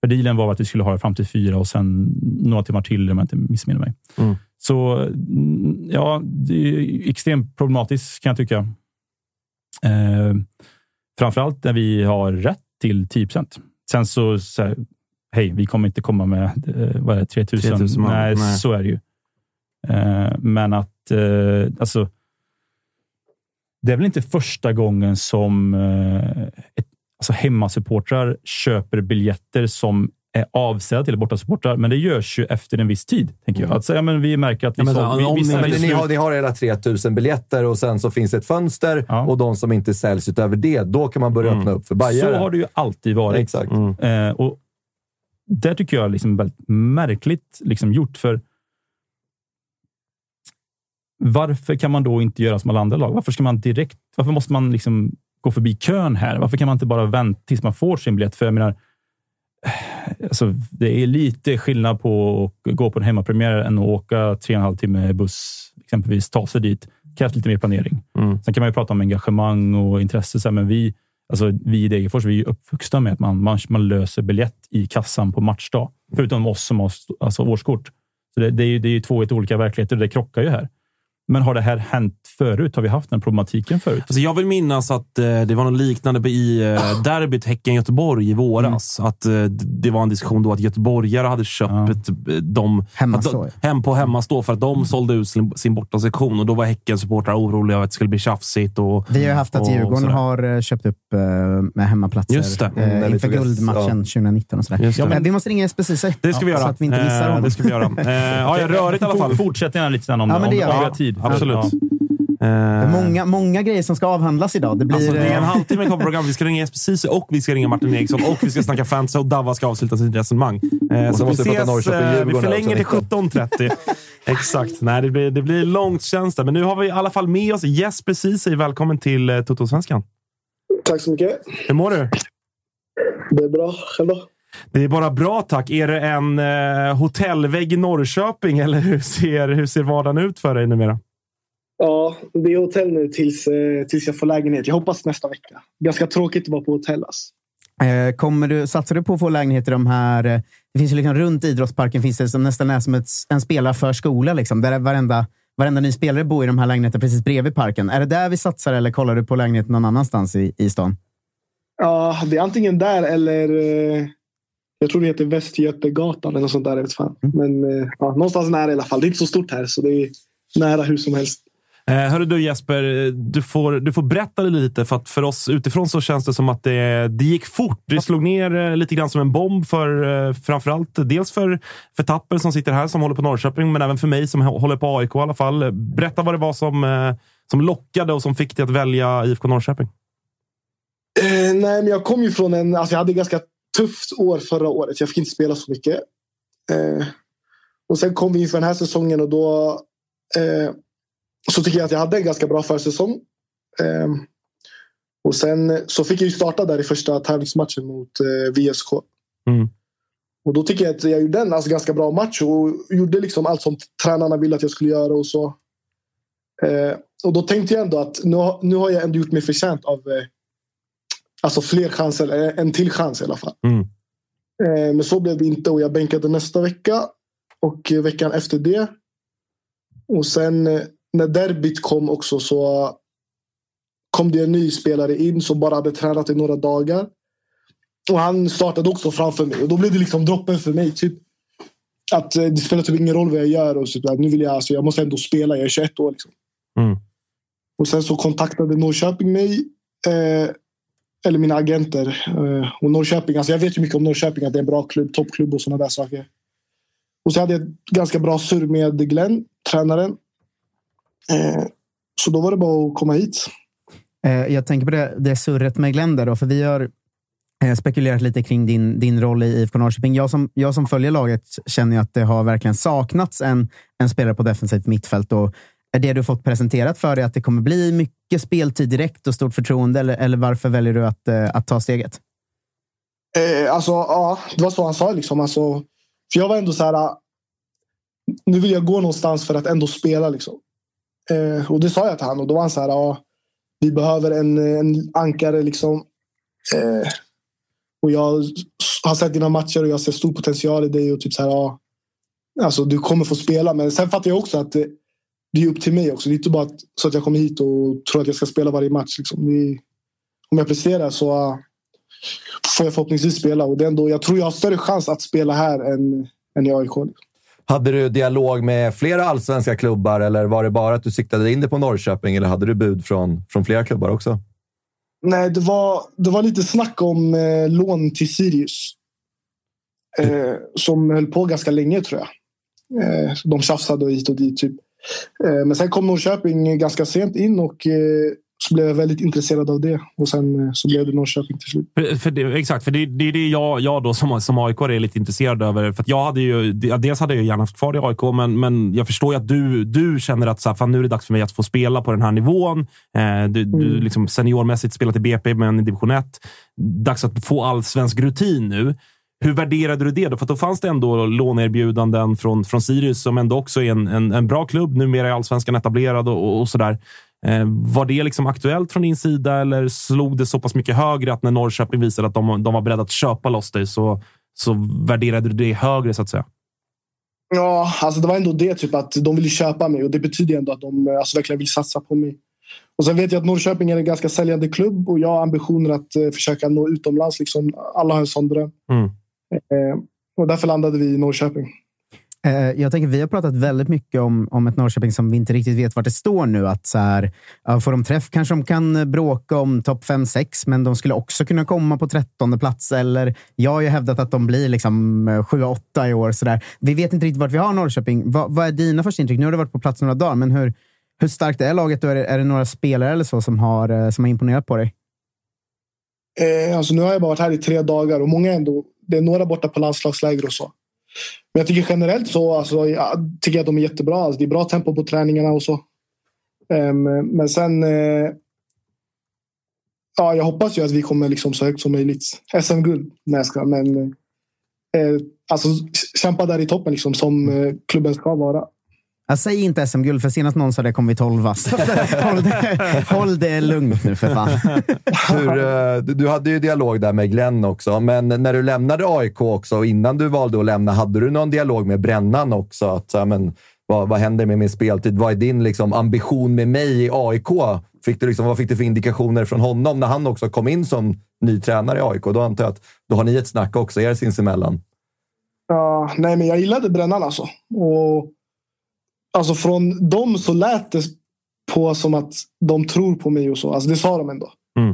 För dealen var att vi skulle ha det fram till fyra och sen några timmar till om jag inte missminner mig. Mm. Så mm, ja, det är extremt problematiskt kan jag tycka. Eh, framförallt när vi har rätt till 10 Sen så, så här, hej, vi kommer inte komma med eh, vad är det, 3000. 3000 man. Nej, Nej. så är det ju. Eh, men att, eh, alltså, det är väl inte första gången som eh, ett, alltså hemmasupportrar köper biljetter som är avsedda till bortasupportrar, men det görs ju efter en viss tid. Tänker jag. Alltså, ja, men vi märker att vi, Ja, men såld, vi, om vi ni- Men har, ni har era 3000 biljetter och sen så finns ett fönster och de som inte säljs utöver det, då kan man börja öppna upp för bajare. Mm. Så har det ju alltid varit. Exakt. Eh, och det tycker jag är liksom väldigt märkligt liksom gjort. för Varför kan man då inte göra som alla andra lag? Varför ska man direkt? Varför måste man liksom gå förbi kön här? Varför kan man inte bara vänta tills man får sin biljett? För jag menar, alltså, det är lite skillnad på att gå på en hemmapremiär än att åka tre och en halv timme buss, exempelvis ta sig dit. Det krävs lite mer planering. Mm. Sen kan man ju prata om engagemang och intresse, så här, men vi, alltså, vi i Degerfors vi är uppvuxna med att man, man, man löser biljett i kassan på matchdag. Förutom oss som har alltså, årskort. Så det, det, är ju, det är ju två helt olika verkligheter och det krockar ju här. Men har det här hänt förut? Har vi haft den problematiken förut? Alltså jag vill minnas att eh, det var något liknande i eh, derbyt Häcken-Göteborg i våras. Att eh, Det var en diskussion då att göteborgare hade köpt eh, dem Hemmastå, att hem på hemmastå för att de sålde ut sin, sin bortasektion. Och då var Häcken-supportrar oroliga över att det skulle bli tjafsigt. Och, Vi har haft att och Djurgården har köpt upp med hemmaplatser Just det. Mm, inför guldmatchen ja. 2019. Och sådär. Just det. Ja, men vi måste ringa Jesper Ceesay. Det ska vi Ja, göra. Så att vi inte missar honom. det ska vi göra. Ja, rörigt i alla fall. Fortsätt gärna lite sen om, Ja, men det om, om tid. Absolut. Det är Eh, många, många grejer som ska avhandlas idag. Det blir... Alltså, det är en eh, halvtimme kvar på programmet. Vi ska ringa Jesper Ceesay och vi ska ringa Martin Eriksson och vi ska snacka fantasy och Davva ska avsluta sitt resonemang. Eh, så vi ses. Vi förlänger till 17.30. Exakt. Nej, det blir, det blir långt känns det. Men nu har vi i alla fall med oss Jesper Ceesay. Välkommen till eh, Toto-svenskan. Tack så mycket. Hur mår du? Det är bra. Själv då? Det är bara bra tack. Är det en eh, hotellvägg i Norrköping eller hur ser, hur ser vardagen ut för dig numera? Ja, det är hotell nu tills, eh, tills jag får lägenhet. Jag hoppas nästa vecka. Ganska tråkigt att vara på hotell. Alltså. Eh, Kommer du, satsar du på att få lägenhet i de här... eh, Det finns ju liksom runt idrottsparken finns det som nästan är som ett, en spelarförskola. Liksom, där varenda, varenda ny spelare bor i de här lägenheterna precis bredvid parken. Är det där vi satsar eller kollar du på lägenhet någon annanstans i, i stan? Ja, det är antingen där eller jag tror det heter Västgötegatan eller något sånt där. Jag vet fan. Men eh, ja, någonstans nära i alla fall. Det är inte så stort här så det är nära hur som helst. Eh, hörru du Jesper, du får, du får berätta lite. För att för oss utifrån så känns det som att det, det gick fort. Det slog ner eh, lite grann som en bomb för eh, framförallt dels för, för Tapper som sitter här som håller på Norrköping, men även för mig som håller på AIK i alla fall. Berätta vad det var som, som lockade och som fick dig att välja IFK Norrköping. Eh, nej, men jag kom ju från en... Alltså jag hade ett ganska tufft år förra året. Jag fick inte spela så mycket. Eh, Och sen kom vi inför den här säsongen och då eh, så tycker jag att jag hade en ganska bra försäsong. Eh, och sen så fick jag ju starta där i första tävlingsmatchen mot eh, VSK. Mm. Och då tycker jag att jag gjorde en alltså, ganska bra match och gjorde liksom allt som tränarna ville att jag skulle göra och så. Eh, och då tänkte jag ändå att nu, nu har jag ändå gjort mig förtjänt av eh, alltså fler chanser, eh, en till chans i alla fall. Mm. Eh, men så blev det inte och jag bänkade nästa vecka och veckan efter det. Och sen eh, när derbyt kom också så kom det en ny spelare in som bara hade tränat i några dagar. Och han startade också framför mig och då blev det liksom droppen för mig. Typ, att eh, det spelar typ ingen roll vad jag gör. Och så, nu vill jag, alltså, jag måste ändå spela, jag är 21 år. Liksom. Mm. Och sen så kontaktade Norrköping mig. Eh, eller mina agenter. Eh, och Norrköping, alltså jag vet ju mycket om Norrköping, att det är en bra klubb, toppklubb och sådana där saker. Och så hade jag ett ganska bra surr med Glenn, tränaren. Eh, så då var det bara att komma hit. Eh, Jag tänker på det, det surret med Glenn där då, för vi har eh, spekulerat lite kring din, din roll i IFK Norrköping. Jag som, jag som följer laget känner att det har verkligen saknats en, en spelare på defensivt mittfält. Och är det du fått presenterat för dig att det kommer bli mycket speltid direkt och stort förtroende? Eller, eller varför väljer du att, att ta steget? Eh, alltså, ja, det var så han sa. Liksom. Alltså, för jag var ändå så här. ah, Nu vill jag gå någonstans för att ändå spela. Liksom. Eh, och det sa jag till honom. Och då var han så här. Ah, vi behöver en, en ankare. Liksom. Eh, och jag har sett dina matcher och jag ser stor potential i dig. Och typ så här, ah, alltså, du kommer få spela. Men sen fattar jag också att det, det är upp till mig också. Det är inte bara att, så att jag kommer hit och tror att jag ska spela varje match. Liksom. Det, om jag presterar så ah, får jag förhoppningsvis spela. Och det är ändå, jag tror jag har större chans att spela här än, än i AIK. Hade du dialog med flera allsvenska klubbar eller var det bara att du siktade in dig på Norrköping eller hade du bud från, från flera klubbar också? Nej, det var, det var lite snack om eh, lån till Sirius. Eh, som höll på ganska länge tror jag. Eh, de tjafsade hit och dit. Typ. Eh, men sen kom Norrköping ganska sent in och eh, så blev jag väldigt intresserad av det. Och sen eh, så blev det Norrköping till slut. För, för det, exakt, för det, det är det jag, jag då som, som AIK är lite intresserad över. För jag hade ju, dels hade jag gärna haft kvar i AIK, men, men jag förstår ju att du, du känner att så här, fan, nu är det dags för mig att få spela på den här nivån. Eh, du, du liksom seniormässigt spelat i BP, men i division 1. Dags att få allsvensk rutin nu. Hur värderade du det? Då? För då fanns det ändå låneerbjudanden från, från Sirius som ändå också är en, en, en bra klubb. Numera är allsvenskan etablerad och, och, och sådär. Eh, var det liksom aktuellt från din sida eller slog det så pass mycket högre att när Norrköping visade att de, de var beredda att köpa loss dig så, så värderade du det högre så att säga? Ja, alltså det var ändå det typ att de ville köpa mig och det betyder ändå att de alltså, verkligen vill satsa på mig. Och sen vet jag att Norrköping är en ganska säljande klubb och jag har ambitioner att eh, försöka nå utomlands. Liksom. Alla har en sån dröm. Mm. Eh, och därför landade vi i Norrköping. Eh, jag tänker, vi har pratat väldigt mycket om, om ett Norrköping som vi inte riktigt vet vart det står nu. Att så här, får de träff kanske de kan eh, bråka om topp 5-6, men de skulle också kunna komma på 13 plats. Eller jag har ju hävdat att de blir liksom eh, 7-8 i år. Så där. Vi vet inte riktigt vart vi har Norrköping. Vad, vad är dina första intryck? Nu har du varit på plats några dagar, men hur, hur starkt är laget? Är, det, är det några spelare eller så som har, som har imponerat på dig? Eh, alltså nu har jag bara varit här i tre dagar och många ändå, det är några borta på landslagsläger och så. Men jag tycker generellt så alltså, jag tycker jag att de är jättebra. Alltså, det är bra tempo på träningarna och så. Um, men sen... Uh, ja, jag hoppas ju att vi kommer liksom så högt som möjligt. SM-guld. Nej, jag ska, men uh, alltså, kämpa där i toppen liksom, som uh, klubben ska vara. Jag säger inte SM-guld, för senast någon sa det kommer vi tolva. Så håll, det, håll det lugnt nu för fan. Hur, eh, du- du hade ju dialog där med Glenn också, men när du lämnade AIK också och innan du valde att lämna, hade du någon dialog med Brännan också? Att, så här, men, vad, vad händer med min speltid? Vad är din liksom, ambition med mig i AIK? Fick du liksom, vad fick du för indikationer från honom när han också kom in som ny tränare i AIK? Då antar jag att då har ni ett snack också er sinsemellan. Ja, nej, men jag gillade Brännan alltså. Och, alltså från dem så lät det på som att de tror på mig och så. Alltså det sa de ändå. Mm.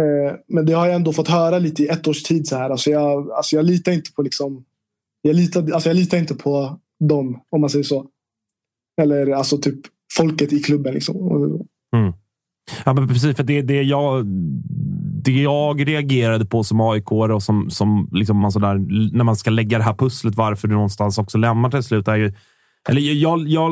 Eh, men det har jag ändå fått höra lite i ett års tid. Så här. Alltså jag, alltså jag litar inte på liksom, jag litar, alltså jag litar inte på dem om man säger så. Eller alltså typ folket i klubben. Liksom. Mm. Ja, men precis. För det, det jag det jag reagerade på som aik och som, som liksom man sådär, när man ska lägga det här pusslet, varför du någonstans också lämnar till slut, är ju eller jag, jag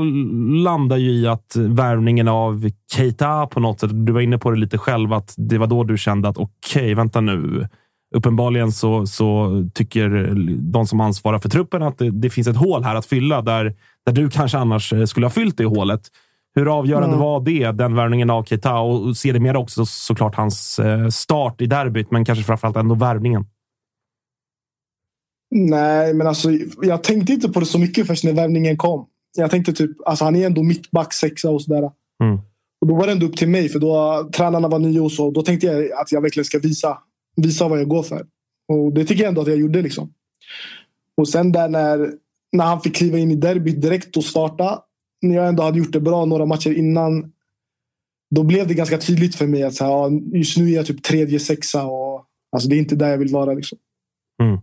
landar ju i att värvningen av Keita på något sätt, du var inne på det lite själv, att det var då du kände att okej, okay, vänta nu. Uppenbarligen så, så tycker de som ansvarar för truppen att det, det, finns ett hål här att fylla där, där du kanske annars skulle ha fyllt det hålet. Hur avgörande mm. var det, den värvningen av Keita? Och ser det mer också såklart hans eh, start i derbyt, men kanske framförallt ändå värvningen. Nej, men alltså jag tänkte inte på det så mycket först när värvningen kom. Jag tänkte typ, alltså han är ändå mittback, sexa och sådär. Mm. Och då var det ändå upp till mig, för då tränarna var nya och så. Då tänkte jag att jag verkligen ska visa, visa vad jag går för. Och det tycker jag ändå att jag gjorde. liksom. Och sen där när, när han fick kliva in i derbyt direkt och starta. När jag ändå hade gjort det bra några matcher innan. Då blev det ganska tydligt för mig att så här, just nu är jag typ tredje sexa. Och, alltså, det är inte där jag vill vara. Liksom. Mm.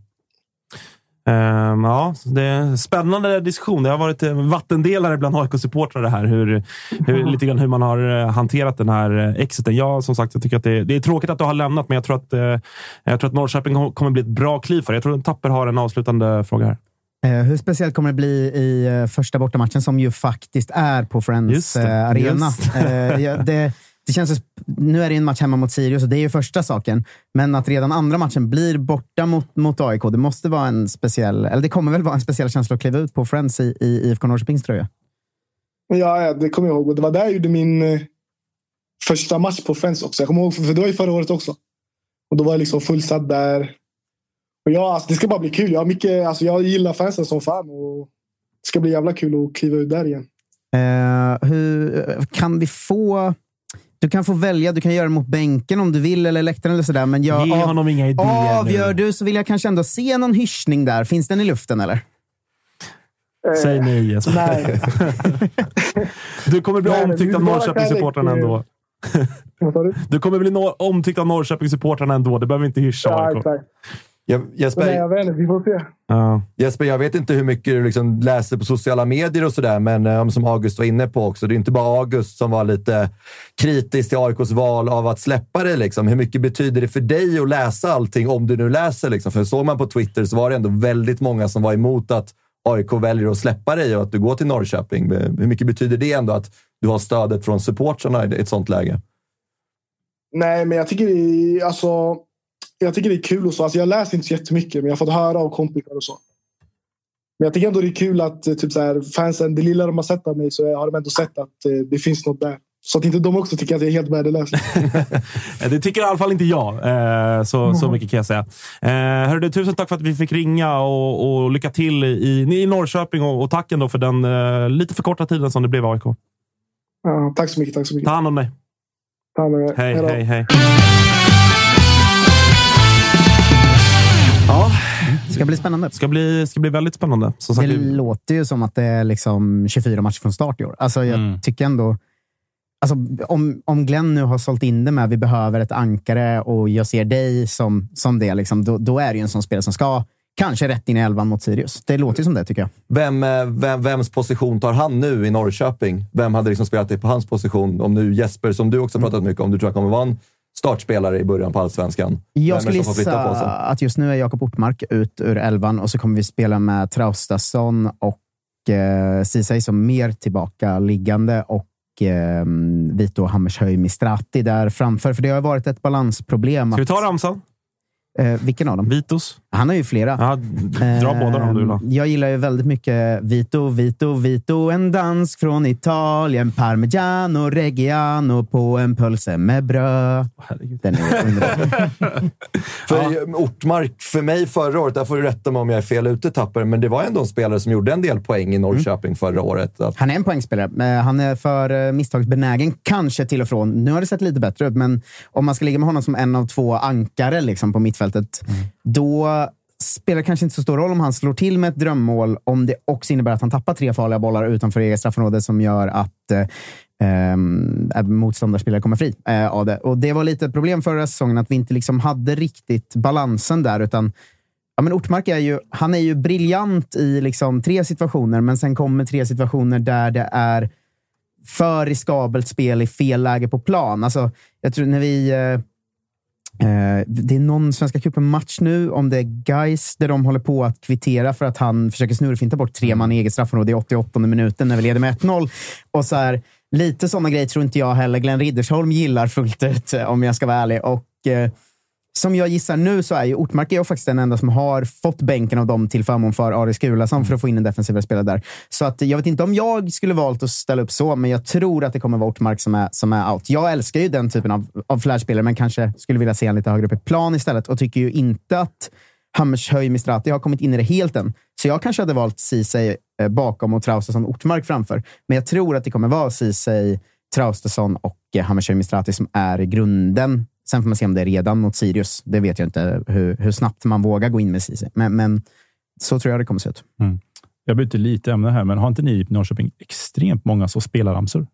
Um, ja, det är en spännande diskussion. Det har varit vattendelare bland AIK-supportrar det här. Hur, hur, lite grann hur man har eh, hanterat den här eh, exiten. Jag, som sagt, jag tycker att det, det är tråkigt att du har lämnat, men jag tror att, eh, jag tror att Norrköping kommer bli ett bra kliv för Jag tror att Tapper har en avslutande fråga här. Eh, hur speciellt kommer det bli i eh, första bortamatchen som ju faktiskt är på Friends eh, Arena? ja, det, det känns, nu är det en match hemma mot Sirius och det är ju första saken. Men att redan andra matchen blir borta mot, mot AIK, det måste vara en speciell, eller det kommer väl vara en speciell känsla att kliva ut på Friends i, i IFK Norrköpings tröja? Ja, det kommer jag ihåg. Det var där jag gjorde min eh, första match på Friends också. Jag kommer ihåg, för det var ju förra året också. Och då var jag liksom fullsatt där. Och ja, alltså, det ska bara bli kul. Jag, mycket, alltså, jag gillar fansen som fan. Och det ska bli jävla kul att kliva ut där igen. Uh, hur, kan vi få du kan få välja. Du kan göra det mot bänken om du vill, eller läktaren eller sådär. Men jag, Ge av, honom inga idéer Avgör nu. du så vill jag kanske ändå se någon hyschning där. Finns den i luften eller? Säg eh, nej Jesper. Nej. du kommer bli omtyckt av Norrköpingssupportrarna ändå. du kommer bli no omtyckt av Norrköpingssupportrarna ändå. Det behöver inte hyscha ja, exakt. Jag, Jesper, Nej, jag vet inte. Vi får se. Ja. Jesper, jag vet inte hur mycket du liksom läser på sociala medier och sådär, men eh, som August var inne på också, det är inte bara August som var lite kritisk till AIKs val av att släppa det. Liksom. Hur mycket betyder det för dig att läsa allting, om du nu läser? Liksom? För såg man på Twitter så var det ändå väldigt många som var emot att AIK väljer att släppa dig och att du går till Norrköping. Hur mycket betyder det ändå att du har stödet från supportrarna i ett sånt läge? Nej, men jag tycker det är, alltså jag tycker det är kul och så. Alltså jag läser inte så jättemycket, men jag har fått höra av kompisar och så. Men jag tycker ändå det är kul att eh, typ så här, fansen, det lilla de har sett av mig, så har de ändå sett att eh, det finns något där. Så att inte de också tycker att jag är helt värdelös. det tycker i alla fall inte jag. Eh, så, mm. så mycket kan jag säga. hörru, tusen tack för att vi fick ringa och, och lycka till i, i Norrköping. Och, och tack ändå för den lite för korta tiden som det blev AIK. Ja, tack så mycket. Tack så mycket. Ta hand om dig. Ta hand om dig. Hej, hej, hej. Ja, det ska bli spännande. ska bli, ska bli väldigt spännande. Som sagt, det låter ju som att det är liksom 24 matcher från start i år. Alltså, jag mm. tycker ändå... Alltså, om, om Glenn nu har sålt in det med att vi behöver ett ankare och jag ser dig som, som det, liksom, då, då är det ju en sån spelare som ska kanske rätt in i elvan mot Sirius. Det låter ju som det, tycker jag. Vem, eh, vem, vems position tar han nu i Norrköping? Vem hade liksom spelat det på hans position? Om nu Jesper, som du också pratat mm. mycket om, du tror jag kommer vara en startspelare i början på allsvenskan. Jag skulle gissa att just nu är Jakob Ortmark ut ur elvan och så kommer vi spela med Traustason och eh, Ceesay som mer tillbaka liggande och eh, Vito Hammershöj Mistrati där framför. För det har varit ett balansproblem. Ska vi ta ramsan? Eh, vilken av dem? Vitos. Han har ju flera. Ja, dra eh, båda om du vill ha. Jag gillar ju väldigt mycket Vito, Vito, Vito. En dansk från Italien. Parmigiano, Reggiano på en pölse med bröd. Herregud. Den är underbar. för ja. Ortmark, för mig förra året, där får du rätta mig om jag är fel ute Tapper, men det var ändå en spelare som gjorde en del poäng i Norrköping mm. förra året. Att... Han är en poängspelare. Han är för eh, misstagsbenägen, kanske till och från. Nu har det sett lite bättre ut, men om man ska ligga med honom som en av två ankare liksom, på mittfältet, mm. då spelar kanske inte så stor roll om han slår till med ett drömmål, om det också innebär att han tappar tre farliga bollar utanför eget straffområde som gör att eh, ehm, eh, motståndarspelare kommer fri eh, av det. Och det var lite ett problem förra säsongen, att vi inte liksom hade riktigt balansen där, utan Ja, men Ortmark är ju, han är ju briljant i liksom tre situationer, men sen kommer tre situationer där det är för riskabelt spel i fel läge på plan. Alltså, jag tror när vi... Eh, Eh, det är någon Svenska cupen-match nu, om det är Guys där de håller på att kvittera för att han försöker snurrfinta bort tre man i eget straffområde i 88 minuten när vi leder med 1-0. Och så här, lite sådana grejer tror inte jag heller Glenn Riddersholm gillar fullt ut, eh, om jag ska vara ärlig. Och, eh, som jag gissar nu så är ju Ortmark är ju faktiskt den enda som har fått bänken av dem till förmån för Aris Skulason för att få in en defensivare spelare där. Så att, jag vet inte om jag skulle valt att ställa upp så, men jag tror att det kommer vara Ortmark som är, som är out. Jag älskar ju den typen av, av flashspelare, men kanske skulle vilja se en lite högre upp i plan istället och tycker ju inte att Hammershöj Mistrati har kommit in i det helt än. Så jag kanske hade valt Ceesay eh, bakom och Traustason Ortmark framför. Men jag tror att det kommer vara Ceesay, Traustason och eh, Hammershöj Mistrati som är grunden. Sen får man se om det är redan mot Sirius. Det vet jag inte hur, hur snabbt man vågar gå in med Ceesay. Men, men så tror jag det kommer se ut. Mm. Jag byter lite ämne här, men har inte ni i Norrköping extremt många som spelar ramsor?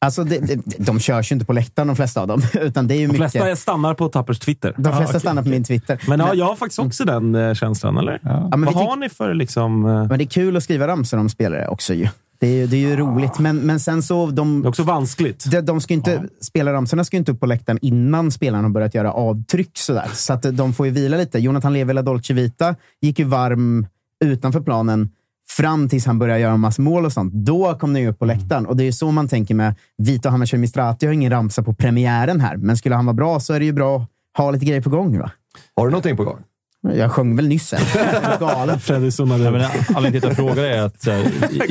Alltså, det, det, de körs ju inte på läktaren, de flesta av dem. Utan det är ju De mycket... flesta stannar på Tappers Twitter. De flesta stannar på min Twitter. Men ja, jag har faktiskt också den eh, känslan, eller? men Vad vi har ni för liksom... eh, Men det är kul att skriva ramsor om spelare också ju. Det är, ju- det är ju roligt, men, men sen så... De, det är också vanskligt. De, de ska inte, Spelarramsorna ska ju inte upp på läktaren innan spelarna har börjat göra avtryck. Sådär. Så att de får ju vila lite. Jonathan Levi La Dolce Vita gick ju varm utanför planen fram tills han började göra en massa mål och sånt. Då kom den ju upp på läktaren. Och det är ju så man tänker med Vito Hammarskjöld Mistrati. har ingen ramsa på premiären här, men skulle han vara bra så är det ju bra att ha lite grejer på gång. Va? Har du någonting på gång? Jag sjöng väl nyss. Galen. Freddy Sunnade. Ja, men anledningen till att jag frågar är att här,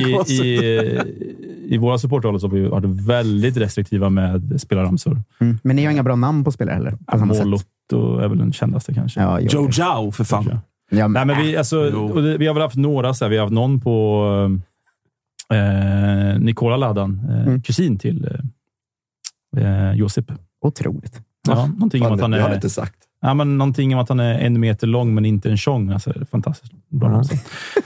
i, i, i våra supporterroller så har vi varit väldigt restriktiva med spelarramsor. Mm. Men ni har inga bra namn på spelare heller? På samma sätt. Målotto är väl den kändaste kanske. Ja, jo. Joe Jao, för fan. Ja, Nej, men vi, alltså, det, vi har väl haft några. Så här, vi har haft någon på eh, Nikola Ladan, eh, Mm. kusin till eh, eh, Josip. Otroligt. Ja, någonting om att han det har är... inte sagt. Ja, men någonting om att han är en meter lång, men inte en tjong. Alltså, fantastiskt bra. Mm.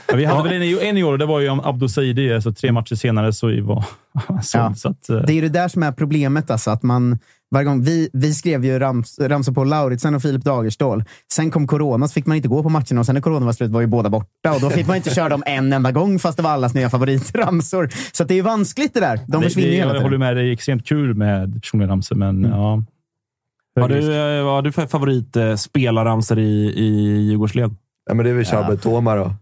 Ja, vi hade väl en, en i år och det var ju om Abdo Saidi. Alltså, tre matcher senare så var såld. Ja. Så att, eh, Det är ju det där som är problemet. Alltså, att man, varje gång, vi, vi skrev ju rams, ramsor på Lauritsen och Filip Dagerstål. Sen kom corona, så fick man inte gå på matcherna och sen när corona var slut var ju båda borta. Och då fick man inte köra dem en enda gång, fast det var allas nya favoritramsor. Så det är ju vanskligt det där. De det, försvinner det, ju hela jag tiden. håller med, det är extremt kul med personliga ramsor, men ja. Har du, eh, vad har du för favorit eh, spelarramsor i, i Djurgårdsled? Ja, men det är väl Chabbe Toma då.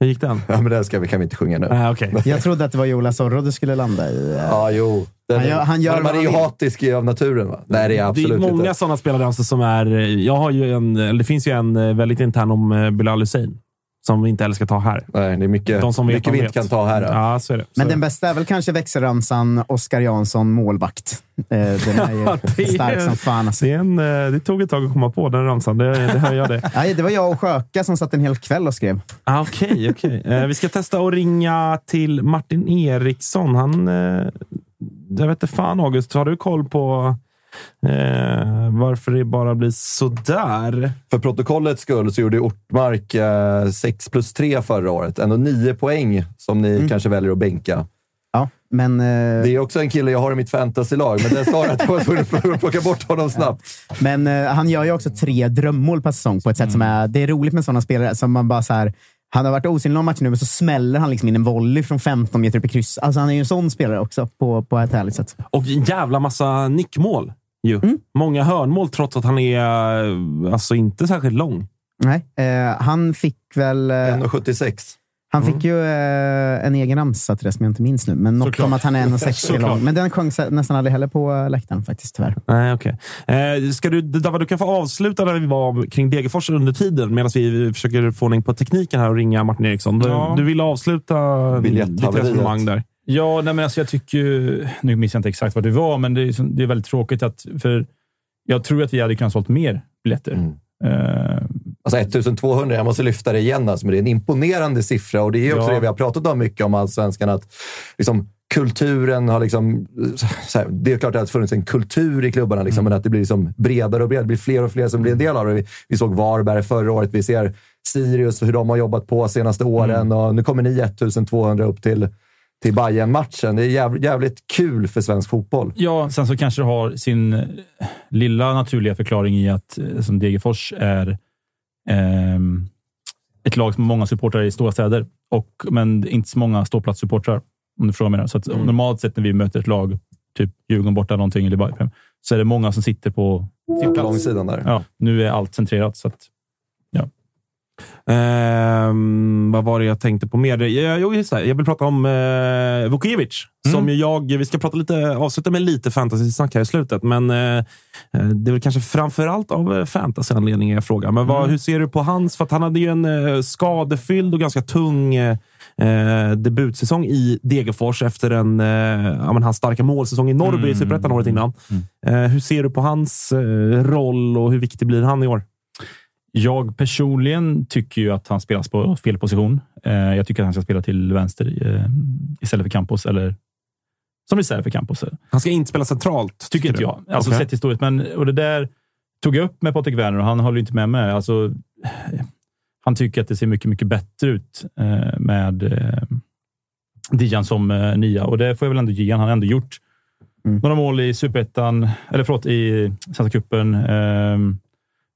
Hur gick den? Ja, men den ska vi, kan vi inte sjunga nu. Ah, okay. Jag trodde att det var Jola Zorro du skulle landa i. Ja, jo. Den, Han gör- han gör man, är ju hatisk av naturen, va? Nej, det är jag Det är absolut många inte. sådana spelarramsor som är... Jag har ju en, eller det finns ju en eh, väldigt intern om eh, Bilal Hussein. Som vi inte heller ska ta här. Nej, det är mycket, De som vet, mycket vi inte kan ta här. Då. Ja, så är det. Men så. den bästa är väl kanske växelramsan Oskar Jansson målvakt. Eh, Den är ju det är- stark som fan. Alltså. Det, är en, eh, det tog ett tag att komma på den ramsan. Det, det hör jag det. Nej, det var jag och Sjöka som satt en hel kväll och skrev. Ah, Okej, okej. Eh, vi ska testa att ringa till Martin Eriksson. Han... Eh, jag vet inte fan, August. Har du koll på eh, varför det bara blir sådär? För protokollets skull så gjorde Ortmark eh, 6 plus 3 förra året. Ändå 9 poäng som ni Mm. kanske väljer att bänka. Ja, men... eh, Det är också en kille jag har i mitt fantasylag, men den sa att jag var tvungen att plocka bort honom snabbt. Men eh, han gör ju också tre drömmål per säsong på ett sätt som är... Det är roligt med sådana spelare som man bara så här... Han har varit osynlig någon match nu, men så smäller han liksom in en volley från 15 meter upp i kryss. Alltså han är ju en sån spelare också, på, på ett härligt sätt. Och en jävla massa nickmål. Ju. Många hörnmål trots att han är eh, alltså inte särskilt lång. Nej, eh, han fick väl... Eh, 1,76. han fick ju eh, en egen ramsa till det som jag inte minns nu, men något Såklart. om att han är 1,60 Såklart. lång. Men den sjöngs nästan aldrig heller på eh, läktaren faktiskt, tyvärr. Nej, okej. Eh, ska du, du kan få avsluta där vi var kring Degerfors under tiden medan vi försöker få ordning på tekniken här och ringa Martin Eriksson. Du, Ja. du ville avsluta ditt resonemang där. Ja, nej, men alltså jag tycker ju... Nu minns jag inte exakt vad det var, men det är, det är väldigt tråkigt att... För jag tror att vi hade kunnat sålt mer biljetter. Mm. Eh, Alltså 1200, jag måste lyfta det igen, alltså, men det är en imponerande siffra och det är också Ja. det vi har pratat om mycket om allsvenskan. Att liksom, kulturen har liksom... Här, det är klart att det har funnits en kultur i klubbarna, liksom, men att det blir liksom bredare och bredare. Det blir fler och fler som blir en del av det. Vi, vi såg Varberg förra året, vi ser Sirius, hur de har jobbat på senaste åren och nu kommer ni 1200 upp till, till bayern matchen Det är jävligt, jävligt kul för svensk fotboll. Ja, sen så kanske det har sin eh, lilla naturliga förklaring i att eh, som Degerfors är ehm, ett lag som har många supportrar i stora städer, och, men inte så många ståplatssupportrar. Om du frågar mig. Så att, Mm. Normalt sett när vi möter ett lag typ Djurgården borta någonting eller Bayern, så är det många som sitter på sin plats. Långsidan där. Ja, nu är allt centrerat. Så att. Ehm, vad var det jag tänkte på mer? Jag, jag, jag vill prata om eh, Vukovic. Som ju jag, vi ska prata lite, avsluta med lite fantasy-snack här i slutet, men eh, det är väl kanske framför allt av fantasy-anledningar jag frågar. Men vad, Mm. hur ser du på hans? För han hade ju en eh, skadefylld och ganska tung eh, debutsäsong i Degerfors efter en, eh, ja, men hans starka målsäsong i Norrby i Mm. Superettan året innan. Eh, hur ser du på hans eh, roll och hur viktig blir han i år? Jag personligen tycker ju att han spelas på fel position. Eh, jag tycker att han ska spela till vänster eh, istället för Campos, eller som reserv för Campos. Han ska inte spela centralt, tycker inte jag. Alltså Okej. sett historiskt. Men, och det där tog jag upp med Patrik Werner och han håller inte med mig. Alltså, han tycker att det ser mycket, mycket bättre ut eh, med eh, Dijan som eh, nia och det får jag väl ändå ge han. Har ändå gjort några mål i superettan, eller förlåt, i Svenska cupen.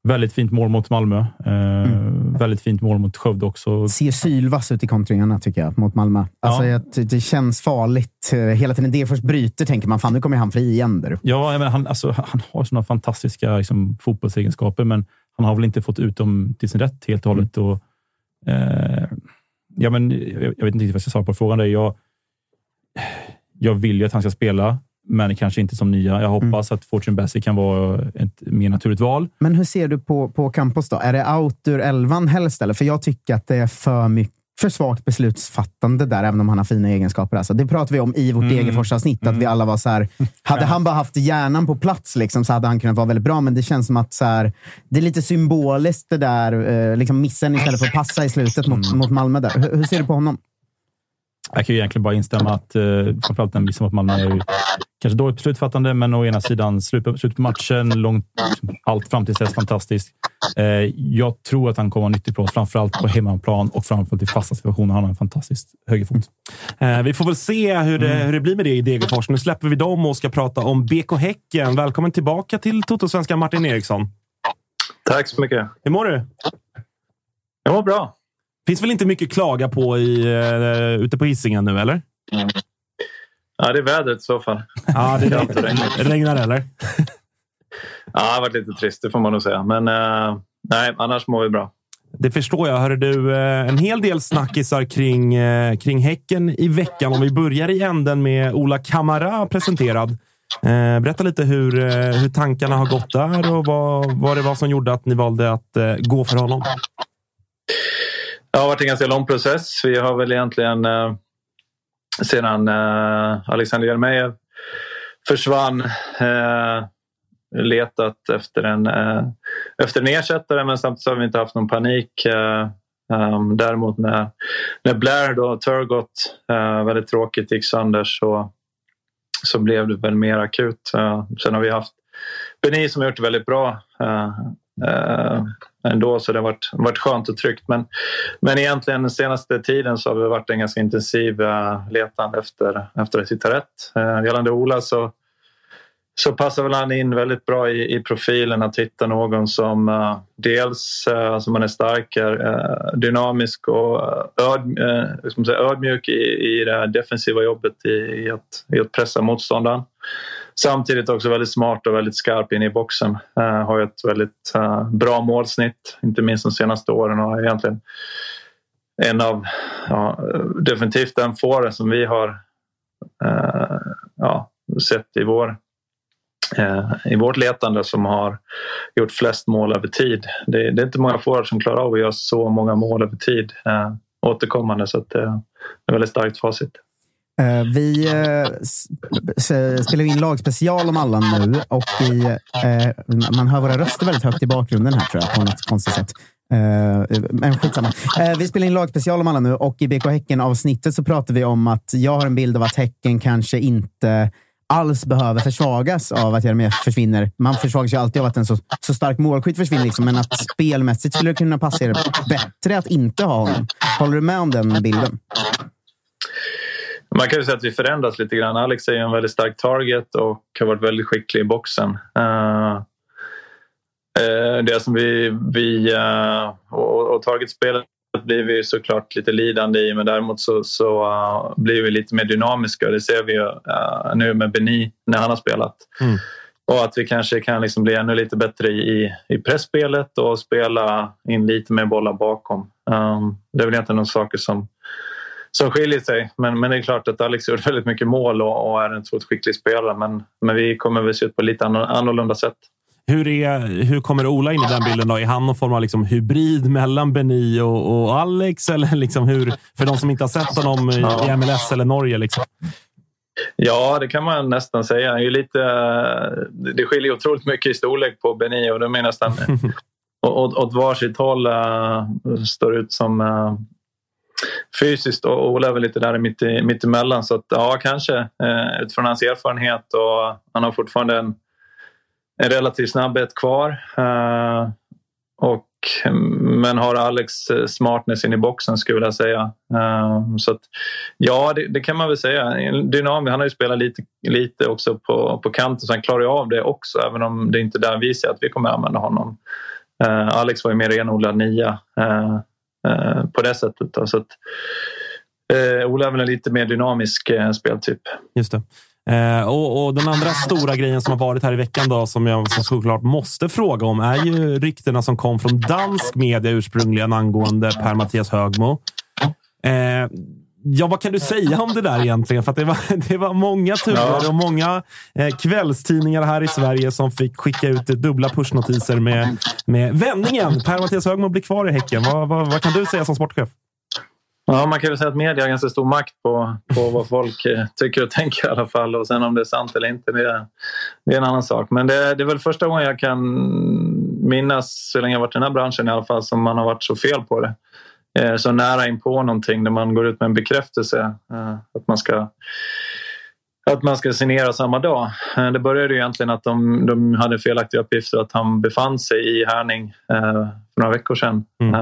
Väldigt fint mål mot Malmö. Eh, Väldigt fint mål mot Skövde också. Ser sylvass ut i kontringarna tycker jag, mot Malmö. Alltså, Ja. jag, det känns farligt. Eh, Hela tiden det först bryter tänker man, fan nu kommer han fri igen. Där. Ja, menar, han, alltså, han har sådana fantastiska liksom, fotbollsegenskaper, men han har väl inte fått ut dem till sin rätt helt och hållet. Och, eh, ja, men, jag, jag vet inte riktigt vad jag ska svara på frågan. Där. Jag, jag vill ju att han ska spela, men kanske inte som nya. Jag hoppas att Fortune Bassi kan vara ett mer naturligt val. Men hur ser du på, på Campos då? Är det out ur elvan helst? Eller? För jag tycker att det är för mycket för svagt beslutsfattande där, även om han har fina egenskaper. Alltså, det pratade vi om i vårt Mm. Degerfors-avsnitt, att vi alla var så här, hade han bara haft hjärnan på plats liksom, så hade han kunnat vara väldigt bra, men det känns som att så här, det är lite symboliskt det där, eh, liksom missen istället för att passa i slutet mot, Mm. mot Malmö. Där. Hur, hur ser du på honom? Jag kan ju egentligen bara instämma att eh, framförallt den missen mot Malmö är ju kanske dåligt beslutsfattande, men å ena sidan slut på, slut på matchen, långt, allt fram till dess fantastiskt. Eh, jag tror att han kommer vara nyttig för oss, framförallt på hemmaplan och framförallt i fasta situationer. Han har en fantastisk högerfot. Eh, vi får väl se hur det, hur det blir med det i Degerfors. Nu släpper vi dem och ska prata om BK Häcken. Välkommen tillbaka till Toto-svenskan Martin Eriksson. Tack så mycket. Hur mår du? Jag mår bra. Finns väl inte mycket att klaga på i, uh, ute på Hisingen nu, eller? Ja, det är vädret i så fall. Ja, det och regnigt. regnar eller? Ja, det har varit lite trist, det får man nog säga. Men eh, nej, annars mår vi bra. Det förstår jag. Hörde du, eh, en hel del snackisar kring, kring Häcken i veckan. Om vi börjar i änden med Ola Kamara presenterad. Berätta lite hur, hur tankarna har gått där och vad, vad det var som gjorde att ni valde att gå för honom. Det har varit en ganska lång process. Vi har väl egentligen eh, sedan eh, Alexander Jeremejeff försvann eh, letat efter en, eh, efter en ersättare men samtidigt har vi inte haft någon panik. Eh, um, däremot när, när Blair då, Turgott, eh, väldigt tråkigt gick sönder så, så blev det väl mer akut. Eh, sen har vi haft Beni som har gjort det väldigt bra. Eh, eh, Ändå så det har varit, varit skönt och tryggt. Men, men egentligen den senaste tiden så har det varit en ganska intensiv eh, letande efter, efter att hitta rätt. Eh, gällande Ola så, så passar väl han in väldigt bra i, i profilen att hitta någon som uh, dels uh, som man är stark, uh, dynamisk och öd, uh, ödmjuk i, i det defensiva jobbet i, i, att, i att pressa motståndaren. Samtidigt också väldigt smart och väldigt skarp inne i boxen. Uh, har ju ett väldigt uh, bra målsnitt, inte minst de senaste åren och egentligen en av, ja, definitivt den fåren som vi har uh, ja, sett i, vår, uh, i vårt letande som har gjort flest mål över tid. Det, det är inte många forwards som klarar av att göra så många mål över tid uh, återkommande så att, det är ett väldigt starkt facit. Eh, vi eh, spelar in lagspecial om alla nu och i, eh, man hör våra röster väldigt högt i bakgrunden här tror jag, på något konstigt sätt. Men skitsamma. Vi spelar in lagspecial om alla nu och i BK Häcken-avsnittet så pratar vi om att jag har en bild av att Häcken kanske inte alls behöver försvagas av att Jeremejeff försvinner. Man försvagas ju alltid av att en så, så stark målskytt försvinner, liksom, men att spelmässigt skulle det kunna passa er bättre att inte ha honom. Håller du med om den bilden? Man kan ju säga att vi förändras lite grann. Alex är ju en väldigt stark target och har varit väldigt skicklig i boxen. Uh, uh, det som vi, vi uh, och, och targetspelet spelet blir vi såklart lite lidande i men däremot så, så uh, blir vi lite mer dynamiska. Det ser vi uh, nu med Beni när han har spelat. Mm. Och att vi kanske kan liksom bli ännu lite bättre i, i pressspelet och spela in lite mer bollar bakom. Um, det är väl egentligen de saker som, som skiljer sig. Men, men det är klart att Alex gjort väldigt mycket mål och, och är en otroligt skicklig spelare. Men, men vi kommer väl se ut på lite annorlunda sätt. Hur, är, hur kommer Ola in i den bilden? Då? Är han någon form av liksom hybrid mellan Beni och, och Alex? Eller liksom hur, för de som inte har sett honom i, i MLS eller Norge? Liksom? Ja, det kan man nästan säga. Det, är lite, det skiljer otroligt mycket i storlek på Beni och de är nästan åt, åt varsitt håll uh, står ut som uh, fysiskt och Ola är väl lite där mitt, i, mitt emellan. Så att, ja, kanske eh, utifrån hans erfarenhet och han har fortfarande en, en relativ snabbhet kvar. Eh, och, men har Alex eh, smartness in i boxen skulle jag säga. Eh, så att, ja, det, det, kan man väl säga. Dynami, han har ju spelat lite, lite också på, på kanten så han klarar ju av det också även om det inte är där vi ser att vi kommer använda honom. Eh, Alex var ju mer renodlad nia eh, Eh, på det sättet. Då, så att, eh, Ola är väl en lite mer dynamisk eh, speltyp. Just det. Eh, och, och, Den andra stora grejen som har varit här i veckan då, som jag såklart måste fråga om är ju ryktena som kom från dansk media ursprungligen angående Per-Mattias Högmo. Eh, ja, vad kan du säga om det där egentligen? För det, var, det var många turer och många eh, kvällstidningar här i Sverige som fick skicka ut dubbla pushnotiser med, med vändningen. Per-Mattias Högmo blir kvar i Häcken. Vad, vad, vad kan du säga som sportchef? Ja, man kan väl säga att media har ganska stor makt på, på vad folk eh, tycker och tänker i alla fall. Och sen om det är sant eller inte, det är, det är en annan sak. Men det, det är väl första gången jag kan minnas, så länge jag varit i den här branschen i alla fall, som man har varit så fel på det. Eh, så nära in på någonting där man går ut med en bekräftelse eh, att man ska att man ska signera samma dag. Det började ju egentligen att de, de hade felaktiga uppgifter att han befann sig i Härning för några veckor sedan. Mm.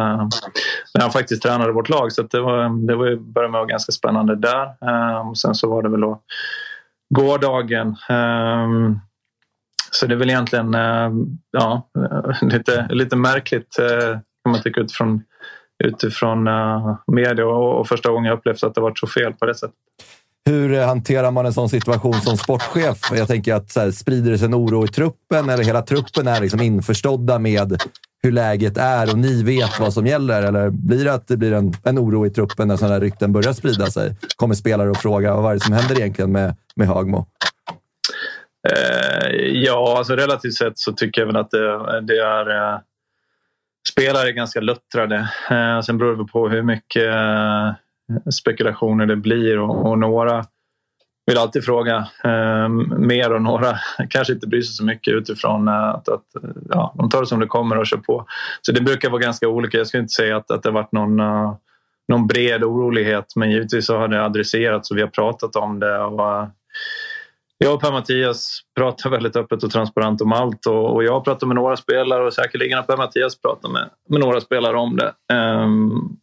När han faktiskt tränade vårt lag. Så det, var, det var, började med att vara ganska spännande där. Sen så var det väl då gårdagen. Uh, så det är väl egentligen ja, lite, lite märkligt kan man tycka utifrån, utifrån media och, första gången jag upplevt att det varit så fel på det sättet. Hur hanterar man en sån situation som sportchef? Jag tänker att så här, sprider det sig en oro i truppen eller hela truppen är liksom införstådda med hur läget är och ni vet vad som gäller? Eller blir det att det blir en, en oro i truppen när sådana här rykten börjar sprida sig? Kommer spelare och fråga vad är det som händer egentligen med, med Högmo? Eh, ja, alltså relativt sett så tycker jag väl att det, det är... Eh, spelare är ganska luttrade. Eh, sen beror det på hur mycket eh, spekulationer det blir och, och några vill alltid fråga eh, mer och några kanske inte bryr sig så mycket utifrån eh, att, att ja, de tar det som det kommer och kör på. Så det brukar vara ganska olika. Jag skulle inte säga att, att det varit någon, uh, någon bred orolighet men givetvis så har det adresserats och vi har pratat om det. Och, uh, jag och Per-Mattias pratar väldigt öppet och transparent om allt och, och jag pratar med några spelare och säkerligen har Per-Mattias pratat med, med några spelare om det. Um,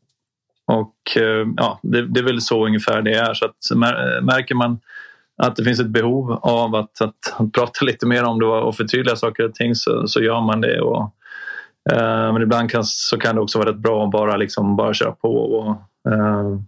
och eh, ja, det, det, är väl så ungefär det är. Så att, märker man att det finns ett behov av att, att, att prata lite mer om det och förtydliga saker och ting så, så gör man det. Och, uh, men ibland kan, så kan det också vara rätt bra att bara, liksom, bara köra på och, uh,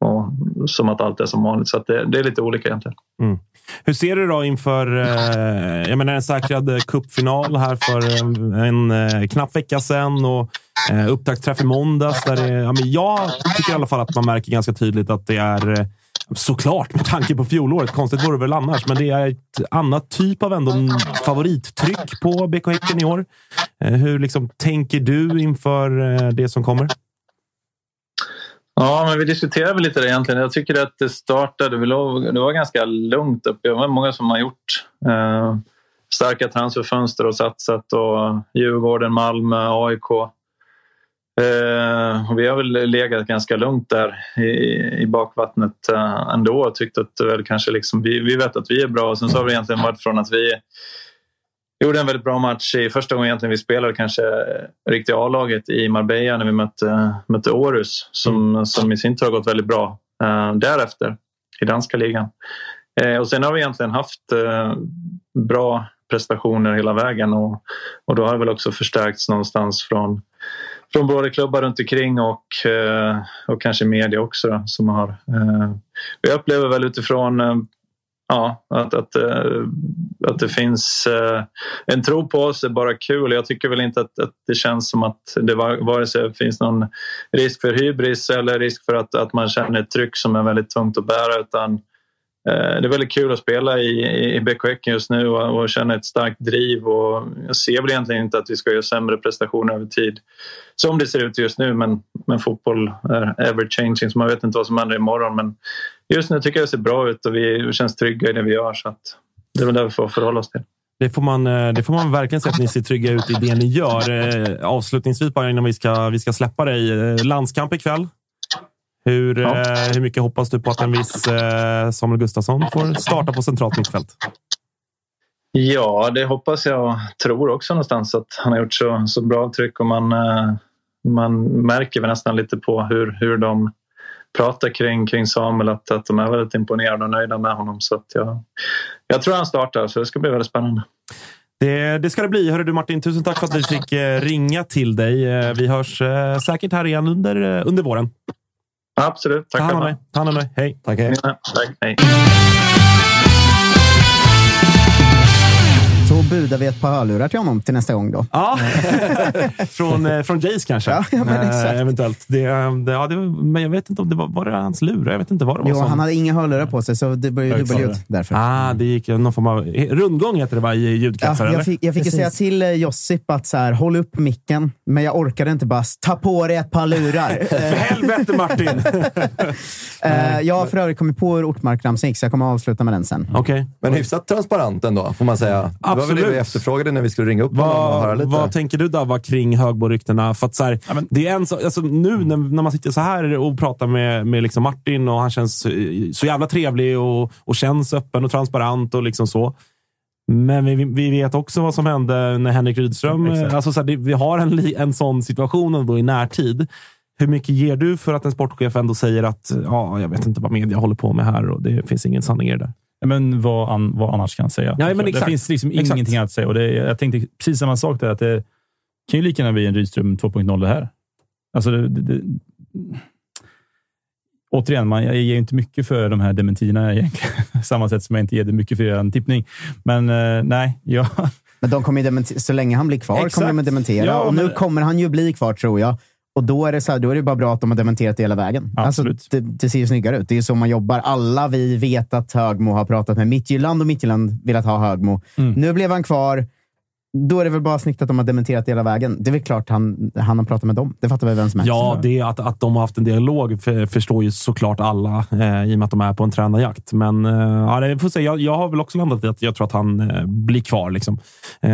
och, som att allt är som vanligt. Så det, det, är lite olika egentligen. Mm. Hur ser du då inför eh, jag menar, en säkrad eh, cupfinal här för eh, en, en knapp vecka sedan och eh, upptaktsträff i måndags? Där det, ja, men jag tycker i alla fall att man märker ganska tydligt att det är Såklart, med tanke på fjolåret. Konstigt vore det väl annars, men det är ett annat typ av ändå favorittryck på BK Häcken i år. Hur liksom tänker du inför det som kommer? Ja, men vi diskuterade väl lite det egentligen. Jag tycker att det startade, det var ganska lugnt uppe. Det var många som har gjort eh, starka transferfönster och satsat. Och Djurgården, Malmö, AIK. Eh, vi har väl legat ganska lugnt där i, i bakvattnet eh, ändå och tyckt att väl kanske liksom, vi, vi vet att vi är bra. Sen så har det egentligen varit från att vi gjorde en väldigt bra match i första gången egentligen vi spelade kanske riktiga A-laget i Marbella när vi mötte, mötte Århus som, mm. som i sin tur har gått väldigt bra eh, därefter i danska ligan. Eh, och sen har vi egentligen haft eh, bra prestationer hela vägen och, och då har det väl också förstärkts någonstans från från både klubbar runt omkring och, eh, och kanske media också. Då, som har, eh, jag upplever väl utifrån eh, ja, att, att, eh, att det finns eh, en tro på oss är bara kul. Jag tycker väl inte att, att det känns som att det var, vare sig finns någon risk för hybris eller risk för att, att man känner ett tryck som är väldigt tungt att bära. Utan, eh, det är väldigt kul att spela i, i BK Häcken just nu och, och känna ett starkt driv. Och jag ser väl egentligen inte att vi ska göra sämre prestationer över tid som det ser ut just nu. Men, men fotboll är ever changing så man vet inte vad som händer imorgon. Men just nu tycker jag det ser bra ut och vi känns trygga i det vi gör. Så att det är väl det vi får förhålla oss till. Det får, man, eh, det får man verkligen säga att ni ser trygga ut i det ni gör. Eh, Avslutningsvis, bara innan vi ska, vi ska släppa dig. Eh, Landskamp ikväll. Hur, Ja. hur mycket hoppas du på att en viss Samuel Gustafsson får starta på centralt mittfält? Ja, det hoppas jag tror också någonstans att han har gjort så, så bra tryck och man, man märker väl nästan lite på hur, hur de pratar kring, kring Samuel att, att de är väldigt imponerade och nöjda med honom. Så att jag, jag tror han startar så det ska bli väldigt spännande. Det, det ska det bli. Hörru du Martin, tusen tack för att vi fick eh, ringa till dig. Eh, Vi hörs eh, säkert här igen under, under våren. Absolut. Tack. Ta hand om dig. Hej. Tack, hej. Ja, Tack, hej. Så budar vi ett par hörlurar till honom till nästa gång då. Ja, från, eh, från Jace kanske. Ja, ja, men Eh, exakt. eventuellt. Det, det, ja, det, men jag vet inte om det var, var det hans lurar. Jag vet inte vad det var. Jo, som- han hade inga hörlurar på sig, så det blev ju dubbelljud därför. Ah, det gick någon form av rundgång heter det va, i ljudkretsar? Ja, jag fick, jag fick ju säga till eh, Josip att så här, håll upp micken, men jag orkade inte bara ta på dig ett par lurar. För helvete Martin! Eh, jag har för övrigt kommit på hur Ortmark-ramsan gick, så jag kommer att avsluta med den sen. Okej. Men hyfsat transparent ändå, får man säga. Det var väl det Absolut. vi efterfrågade när vi skulle ringa upp honom och höra Vad, lite. vad tänker du Dava kring Högbo-ryktena? För att så här, det är en så, alltså, nu när, när man sitter så här och pratar med, med liksom Martin och han känns eh, så jävla trevlig och, och känns öppen och transparent och liksom så. Men vi, vi vet också vad som hände när Henrik Rydström... Exakt. Alltså så här, vi har en, en sån situation ändå i närtid. Hur mycket ger du för att en sportchef ändå säger att ja, jag vet inte vad media håller på med här och det finns ingen sanning i det där? Men vad, an, vad annars kan jag säga? Ja, men det exakt. finns liksom Exakt. ingenting att säga. Och det, jag tänkte precis samma sak där. Att det kan ju lika gärna bli en Rydström 2.0 det här. Alltså det, det, det, återigen, man, jag ger inte mycket för de här dementierna egentligen. Samma sätt som jag inte ger det mycket för en tippning. Men eh, nej, jag, Men de kommer ju dementi- så länge han blir kvar Exakt. kommer de att dementera. Ja, och nu men- kommer han ju bli kvar, tror jag. Och då är det, så här, då är det bara bra att de har dementerat det hela vägen. Absolut. Alltså, det, det ser ju snyggare ut. Det är så man jobbar. Alla vi vet att Högmo har pratat med Midtjylland och Midtjylland velat ha Högmo. Mm. Nu blev han kvar. Då är det väl bara snyggt att de har dementerat hela vägen. Det är väl klart han, han har pratat med dem. Det fattar väl vem som helst. Ja, det att, att de har haft en dialog för, förstår ju såklart alla eh, i och med att de är på en tränarjakt. Men eh, ja, det får se. Jag, jag har väl också landat i att jag tror att han eh, blir kvar. Liksom. Eh,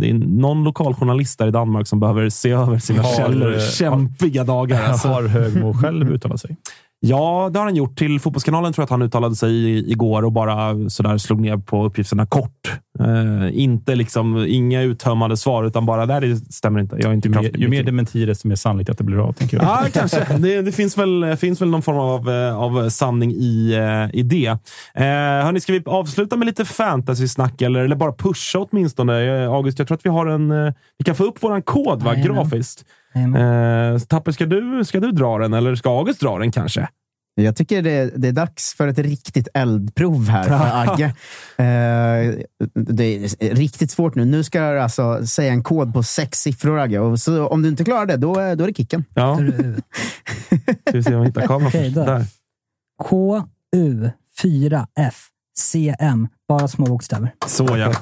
det är någon lokaljournalist där i Danmark som behöver se över sina Har, källor. eh, Kämpiga dagar. Alltså. har Högmo själv uttalat sig. Ja, det har han gjort. Till Fotbollskanalen tror jag att han uttalade sig igår och bara sådär slog ner på uppgifterna kort. Eh, inte liksom, inga uttömmande svar, utan bara där det stämmer inte. Jag är inte Ju mer, ju mer dementier, desto mer sannolikt att det blir av. Tänker jag. Ja, kanske. Det, det finns, väl, finns väl någon form av, eh, av sanning i, eh, i det. Eh, hörni, ska vi avsluta med lite fantasy-snack eller, eller bara pusha åtminstone? Eh, August, jag tror att vi har en... Vi kan få upp vår kod va? Grafiskt. Eh, Tapper, ska du, ska du dra den eller ska August dra den kanske? Jag tycker det, det är dags för ett riktigt eldprov här för Agge. Eh, det är riktigt svårt nu. Nu ska jag alltså säga en kod på sex siffror, Agge. Och så om du inte klarar det, då, är- då är det kicken. Ja. Ska vi se om vi hittar kameran först. där. Där. KU4FCM. Bara små bokstäver. Så ja.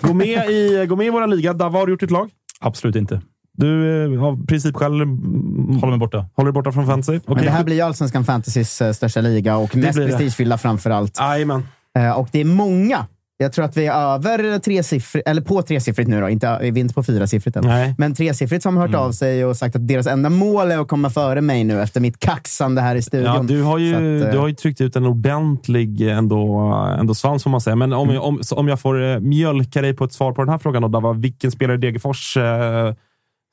Gå med i, gå med i vår liga. Dava, har du gjort ditt lag? Absolut inte. Du eh, av princip själv mm, Håller mig borta. håller dig borta från fantasy? Men Okej. det här blir ju Allsvenskan Fantasys eh, största liga och mest det. prestigefyllda framför allt. Jajamän. Eh, och det är många. Jag tror att vi är över tresiffrigt, eller på tresiffrigt nu då. Inte, vi är inte på fyrasiffrigt än. Nej. Men tresiffrigt som har hört av sig och sagt att deras enda mål är att komma före mig nu efter mitt kaxande här i studion. Ja, du, har ju, att, du har ju tryckt ut en ordentlig ändå, ändå svans, får man säga. Men om, jag- om, om jag får mjölka dig på ett svar på den här frågan, då, Dava, vilken spelare i Degerfors eh,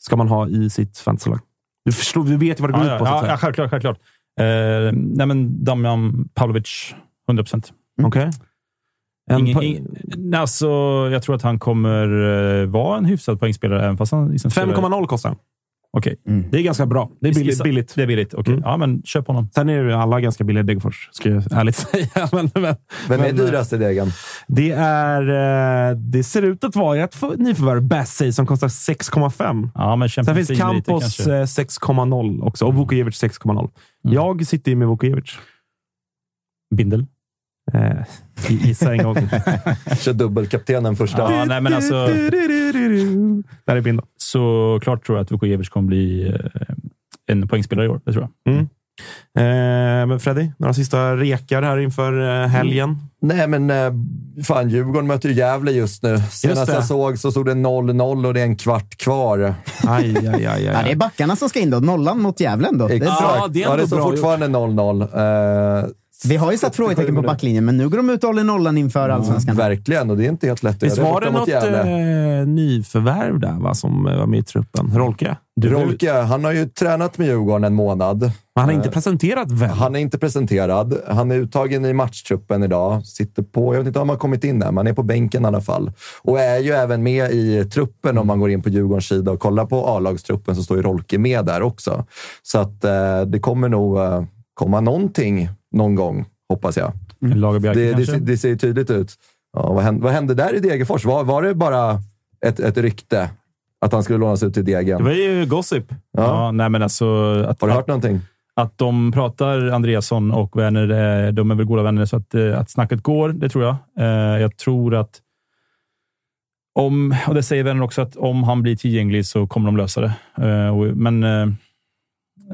ska man ha i sitt fantasylag? Du, förstår, du vet ju vad det går Ja, ut på. ja, ja, självklart. självklart. Eh, nej, men Damian Pavlovic, 100 procent. Okej. En Ingen, po- ing, alltså, jag tror att han kommer eh, vara en hyfsad poängspelare, även fast han liksom spelar- 5,0 kostar han. Okej. Det är ganska bra. Det är billigt. Billigt. Det är billigt. Okej. Mm. Ja, men köp honom. Sen är ju alla ganska billiga i Degerfors, ska jag ärligt säga. men, men, Vem är men, dyrast i degen? Det, är, eh, det ser ut att vara ett för- nyförvärv, Bassey, som kostar 6,5. Ja, men Sen finns Campos kanske. eh, 6,0 också och Vukovic 6,0. Jag sitter ju med Vukovic. Bindel? Eh, gissa en gång. Kör dubbelkaptenen första. Ja, nej, men alltså, Där är Bindel. så klart tror jag att Vukojevic kommer bli eh, en poängspelare i år. Det tror jag. Mm. Eh, men Freddy, några sista rekar här inför eh, helgen? Nej, men eh, fan, Djurgården möter ju Gävle just nu. Senast det. jag såg så stod det 0-0 och det är en kvart kvar. Aj, aj, aj, aj. Ja, det är backarna som ska in då. Nollan mot Gävle ändå. Det är Exakt. Ja, det är ja, det står fortfarande 0-0. Vi har ju satt frågetecken på backlinjen, men nu går de ut och håller nollan inför allsvenskan. verkligen, och det är inte helt lätt att Visst göra var det något eh, nyförvärv där va, som eh, var med i truppen? Rolke? Du, Rolke, han har ju tränat med Djurgården en månad. Men han har inte Eh, presenterat väl? Han är inte presenterad. Han är uttagen i matchtruppen idag. Sitter på, jag vet inte om han har kommit in där, men han är på bänken i alla fall. Och är ju även med i truppen om man går in på Djurgårdens sida och kollar på A-lagstruppen så står ju Rolke med där också. Så att eh, det kommer nog eh, komma någonting någon gång, hoppas jag. Lagerbjerke Det, det, kanske? det ser ju tydligt ut. Ja, vad, hände, vad hände där i Degerfors? Var, var det bara ett, ett rykte att han skulle lånas ut till Degen? Det var ju gossip. Ja. Ja, nej, men alltså, att, Har du hört någonting? att de pratar, Andreasson och Werner, eh, de är väl goda vänner, så att, eh, att snacket går, det tror jag. Eh, Jag tror att om, och det säger Werner också, att om han blir tillgänglig så kommer de lösa det. Men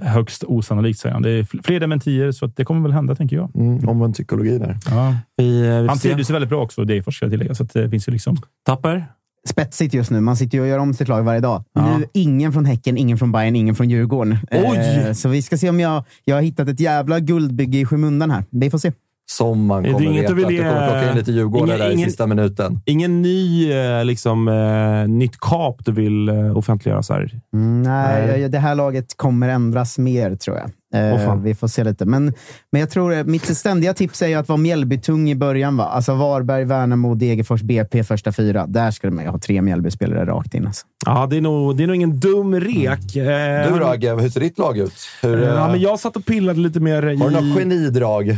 högst osannolikt, säger han. Det är fl- fler dementier, så att det kommer väl hända, tänker jag. Mm, omvänd psykologi där. Ja. Vi, eh, vi Han trivdes ju väldigt bra också, Degerfors ska jag tillägga, så att det finns ju liksom... Tapper? Spetsigt just nu. Man sitter ju och gör om sitt lag varje dag. Ja. Nu ingen från Häcken, ingen från Bayern, ingen från Djurgården. Oj! Eh, så vi ska se om jag, jag har hittat ett jävla guldbygge i skymundan här. Vi får se. Som man Är det kommer inget veta du vill att du kommer plocka in lite Djurgårdare Ingen- där ingen- i sista minuten. Ingen ny, eh, liksom, eh, nytt kap du vill eh, offentliggöra så här? Mm, nej, Nej. det här laget kommer ändras mer, tror jag. Eh, fan. vi får se lite. Men, men jag tror, eh, mitt ständiga tips är ju att vara Mjällbytung i början. Va? Alltså Varberg, Värnamo, Degerfors, BP första fyra. Där skulle man ju ha tre Mjällbyspelare rakt in. Alltså. Ja, det är nog, det är nog ingen dum rek. Eh, Du Ragge, hur ser ditt lag ut? Hur, Ja, eh, men jag satt och pillade lite mer i... Har du något genidrag? Eh,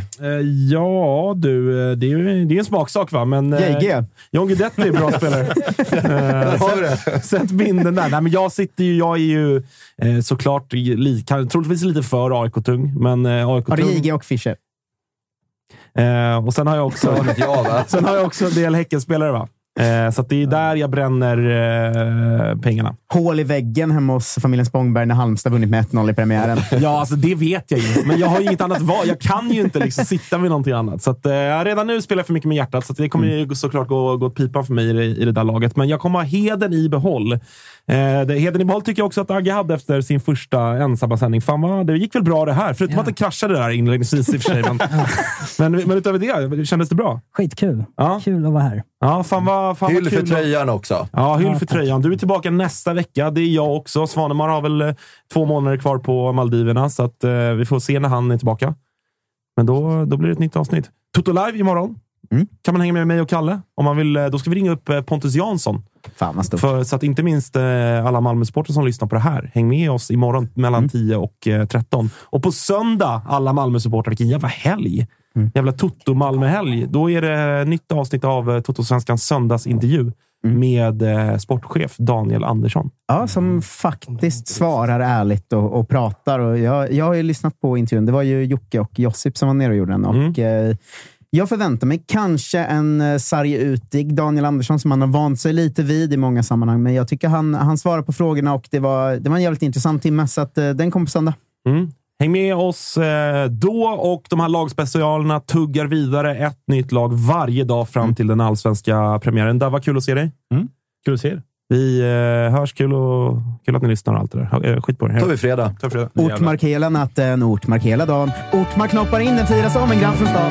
Ja, du. eh, Det är, ju- det är en smaksak, va? Men, eh, JG. John Guidetti är en bra spelare. Eh, sätt- Sätt binden där. Nej, men jag, sitter ju, jag är ju eh, såklart li, kan, troligtvis lite för AIK-tung. Men eh, Har du AIK-tung. JG och Fischer? Eh, och sen har jag också, jag, sen har jag också en del Häckenspelare. Va? Eh, så att det är där jag bränner eh, pengarna. Hål i väggen hemma hos familjen Spångberg när Halmstad vunnit med 1-0 i premiären. Ja, alltså det vet jag ju. Men jag har ju inget annat val. Jag kan ju inte liksom sitta med någonting annat. Så att, eh, redan nu spelar jag för mycket med hjärtat, så att det kommer ju såklart gå, gå åt pipan för mig i det, i det där laget. Men jag kommer ha heden i behåll. Eh, det, heden i behåll tycker jag också att Agge hade efter sin första ensamma sändning. Fan vad, det gick väl bra det här. Förutom att det kraschade där inledningsvis i och för sig. Men, men, men utöver det, kändes det bra? Skitkul. Ja. Kul att vara här. Ja, fan vad, fan vad Hyll för kul. tröjan också. Ja, hyll Ja, för tack. tröjan. Du är tillbaka nästa vecka. Det är jag också. Svanemar har väl eh, två månader kvar på Maldiverna, så att, eh, vi får se när han är tillbaka. Men då, då blir det ett nytt avsnitt. Toto Live imorgon. Mm. Kan man hänga med mig och Kalle? Om man vill, eh, då ska vi ringa upp eh, Pontus Jansson. Fan vad stort. För, så att inte minst eh, alla Malmösporter som lyssnar på det här, häng med oss imorgon mellan Mm. 10 och eh, 13. Och på söndag, alla Malmösupportrar, vilken jävla helg! Mm. Jävla Toto-Malmö-helg. Då är det nytt avsnitt av eh, Toto-svenskans söndagsintervju. Med eh, sportchef Daniel Andersson. Ja, som faktiskt svarar ärligt och, och pratar. Och jag, jag har ju lyssnat på intervjun. Det var ju Jocke och Josip som var nere och gjorde den. Och, eh, jag förväntar mig kanske en eh, sargutig Daniel Andersson som han har vant sig lite vid i många sammanhang. Men jag tycker han, han svarar på frågorna och det var, det var en jävligt intressant timme. Så att, eh, den kommer på söndag. Mm. Häng med oss eh, då och de här lagspecialerna tuggar vidare. Ett nytt lag varje dag fram Mm. till den allsvenska premiären. Där var kul att se dig. Kul att se er. Vi eh, hörs. Kul, och, kul att ni lyssnar och allt det där. Eh, Skit på det. tar vi fredag. Tar fredag. Ortmark hela natten, Ortmark hela dagen. Ortmark knoppar in, den firas av en grann från stan.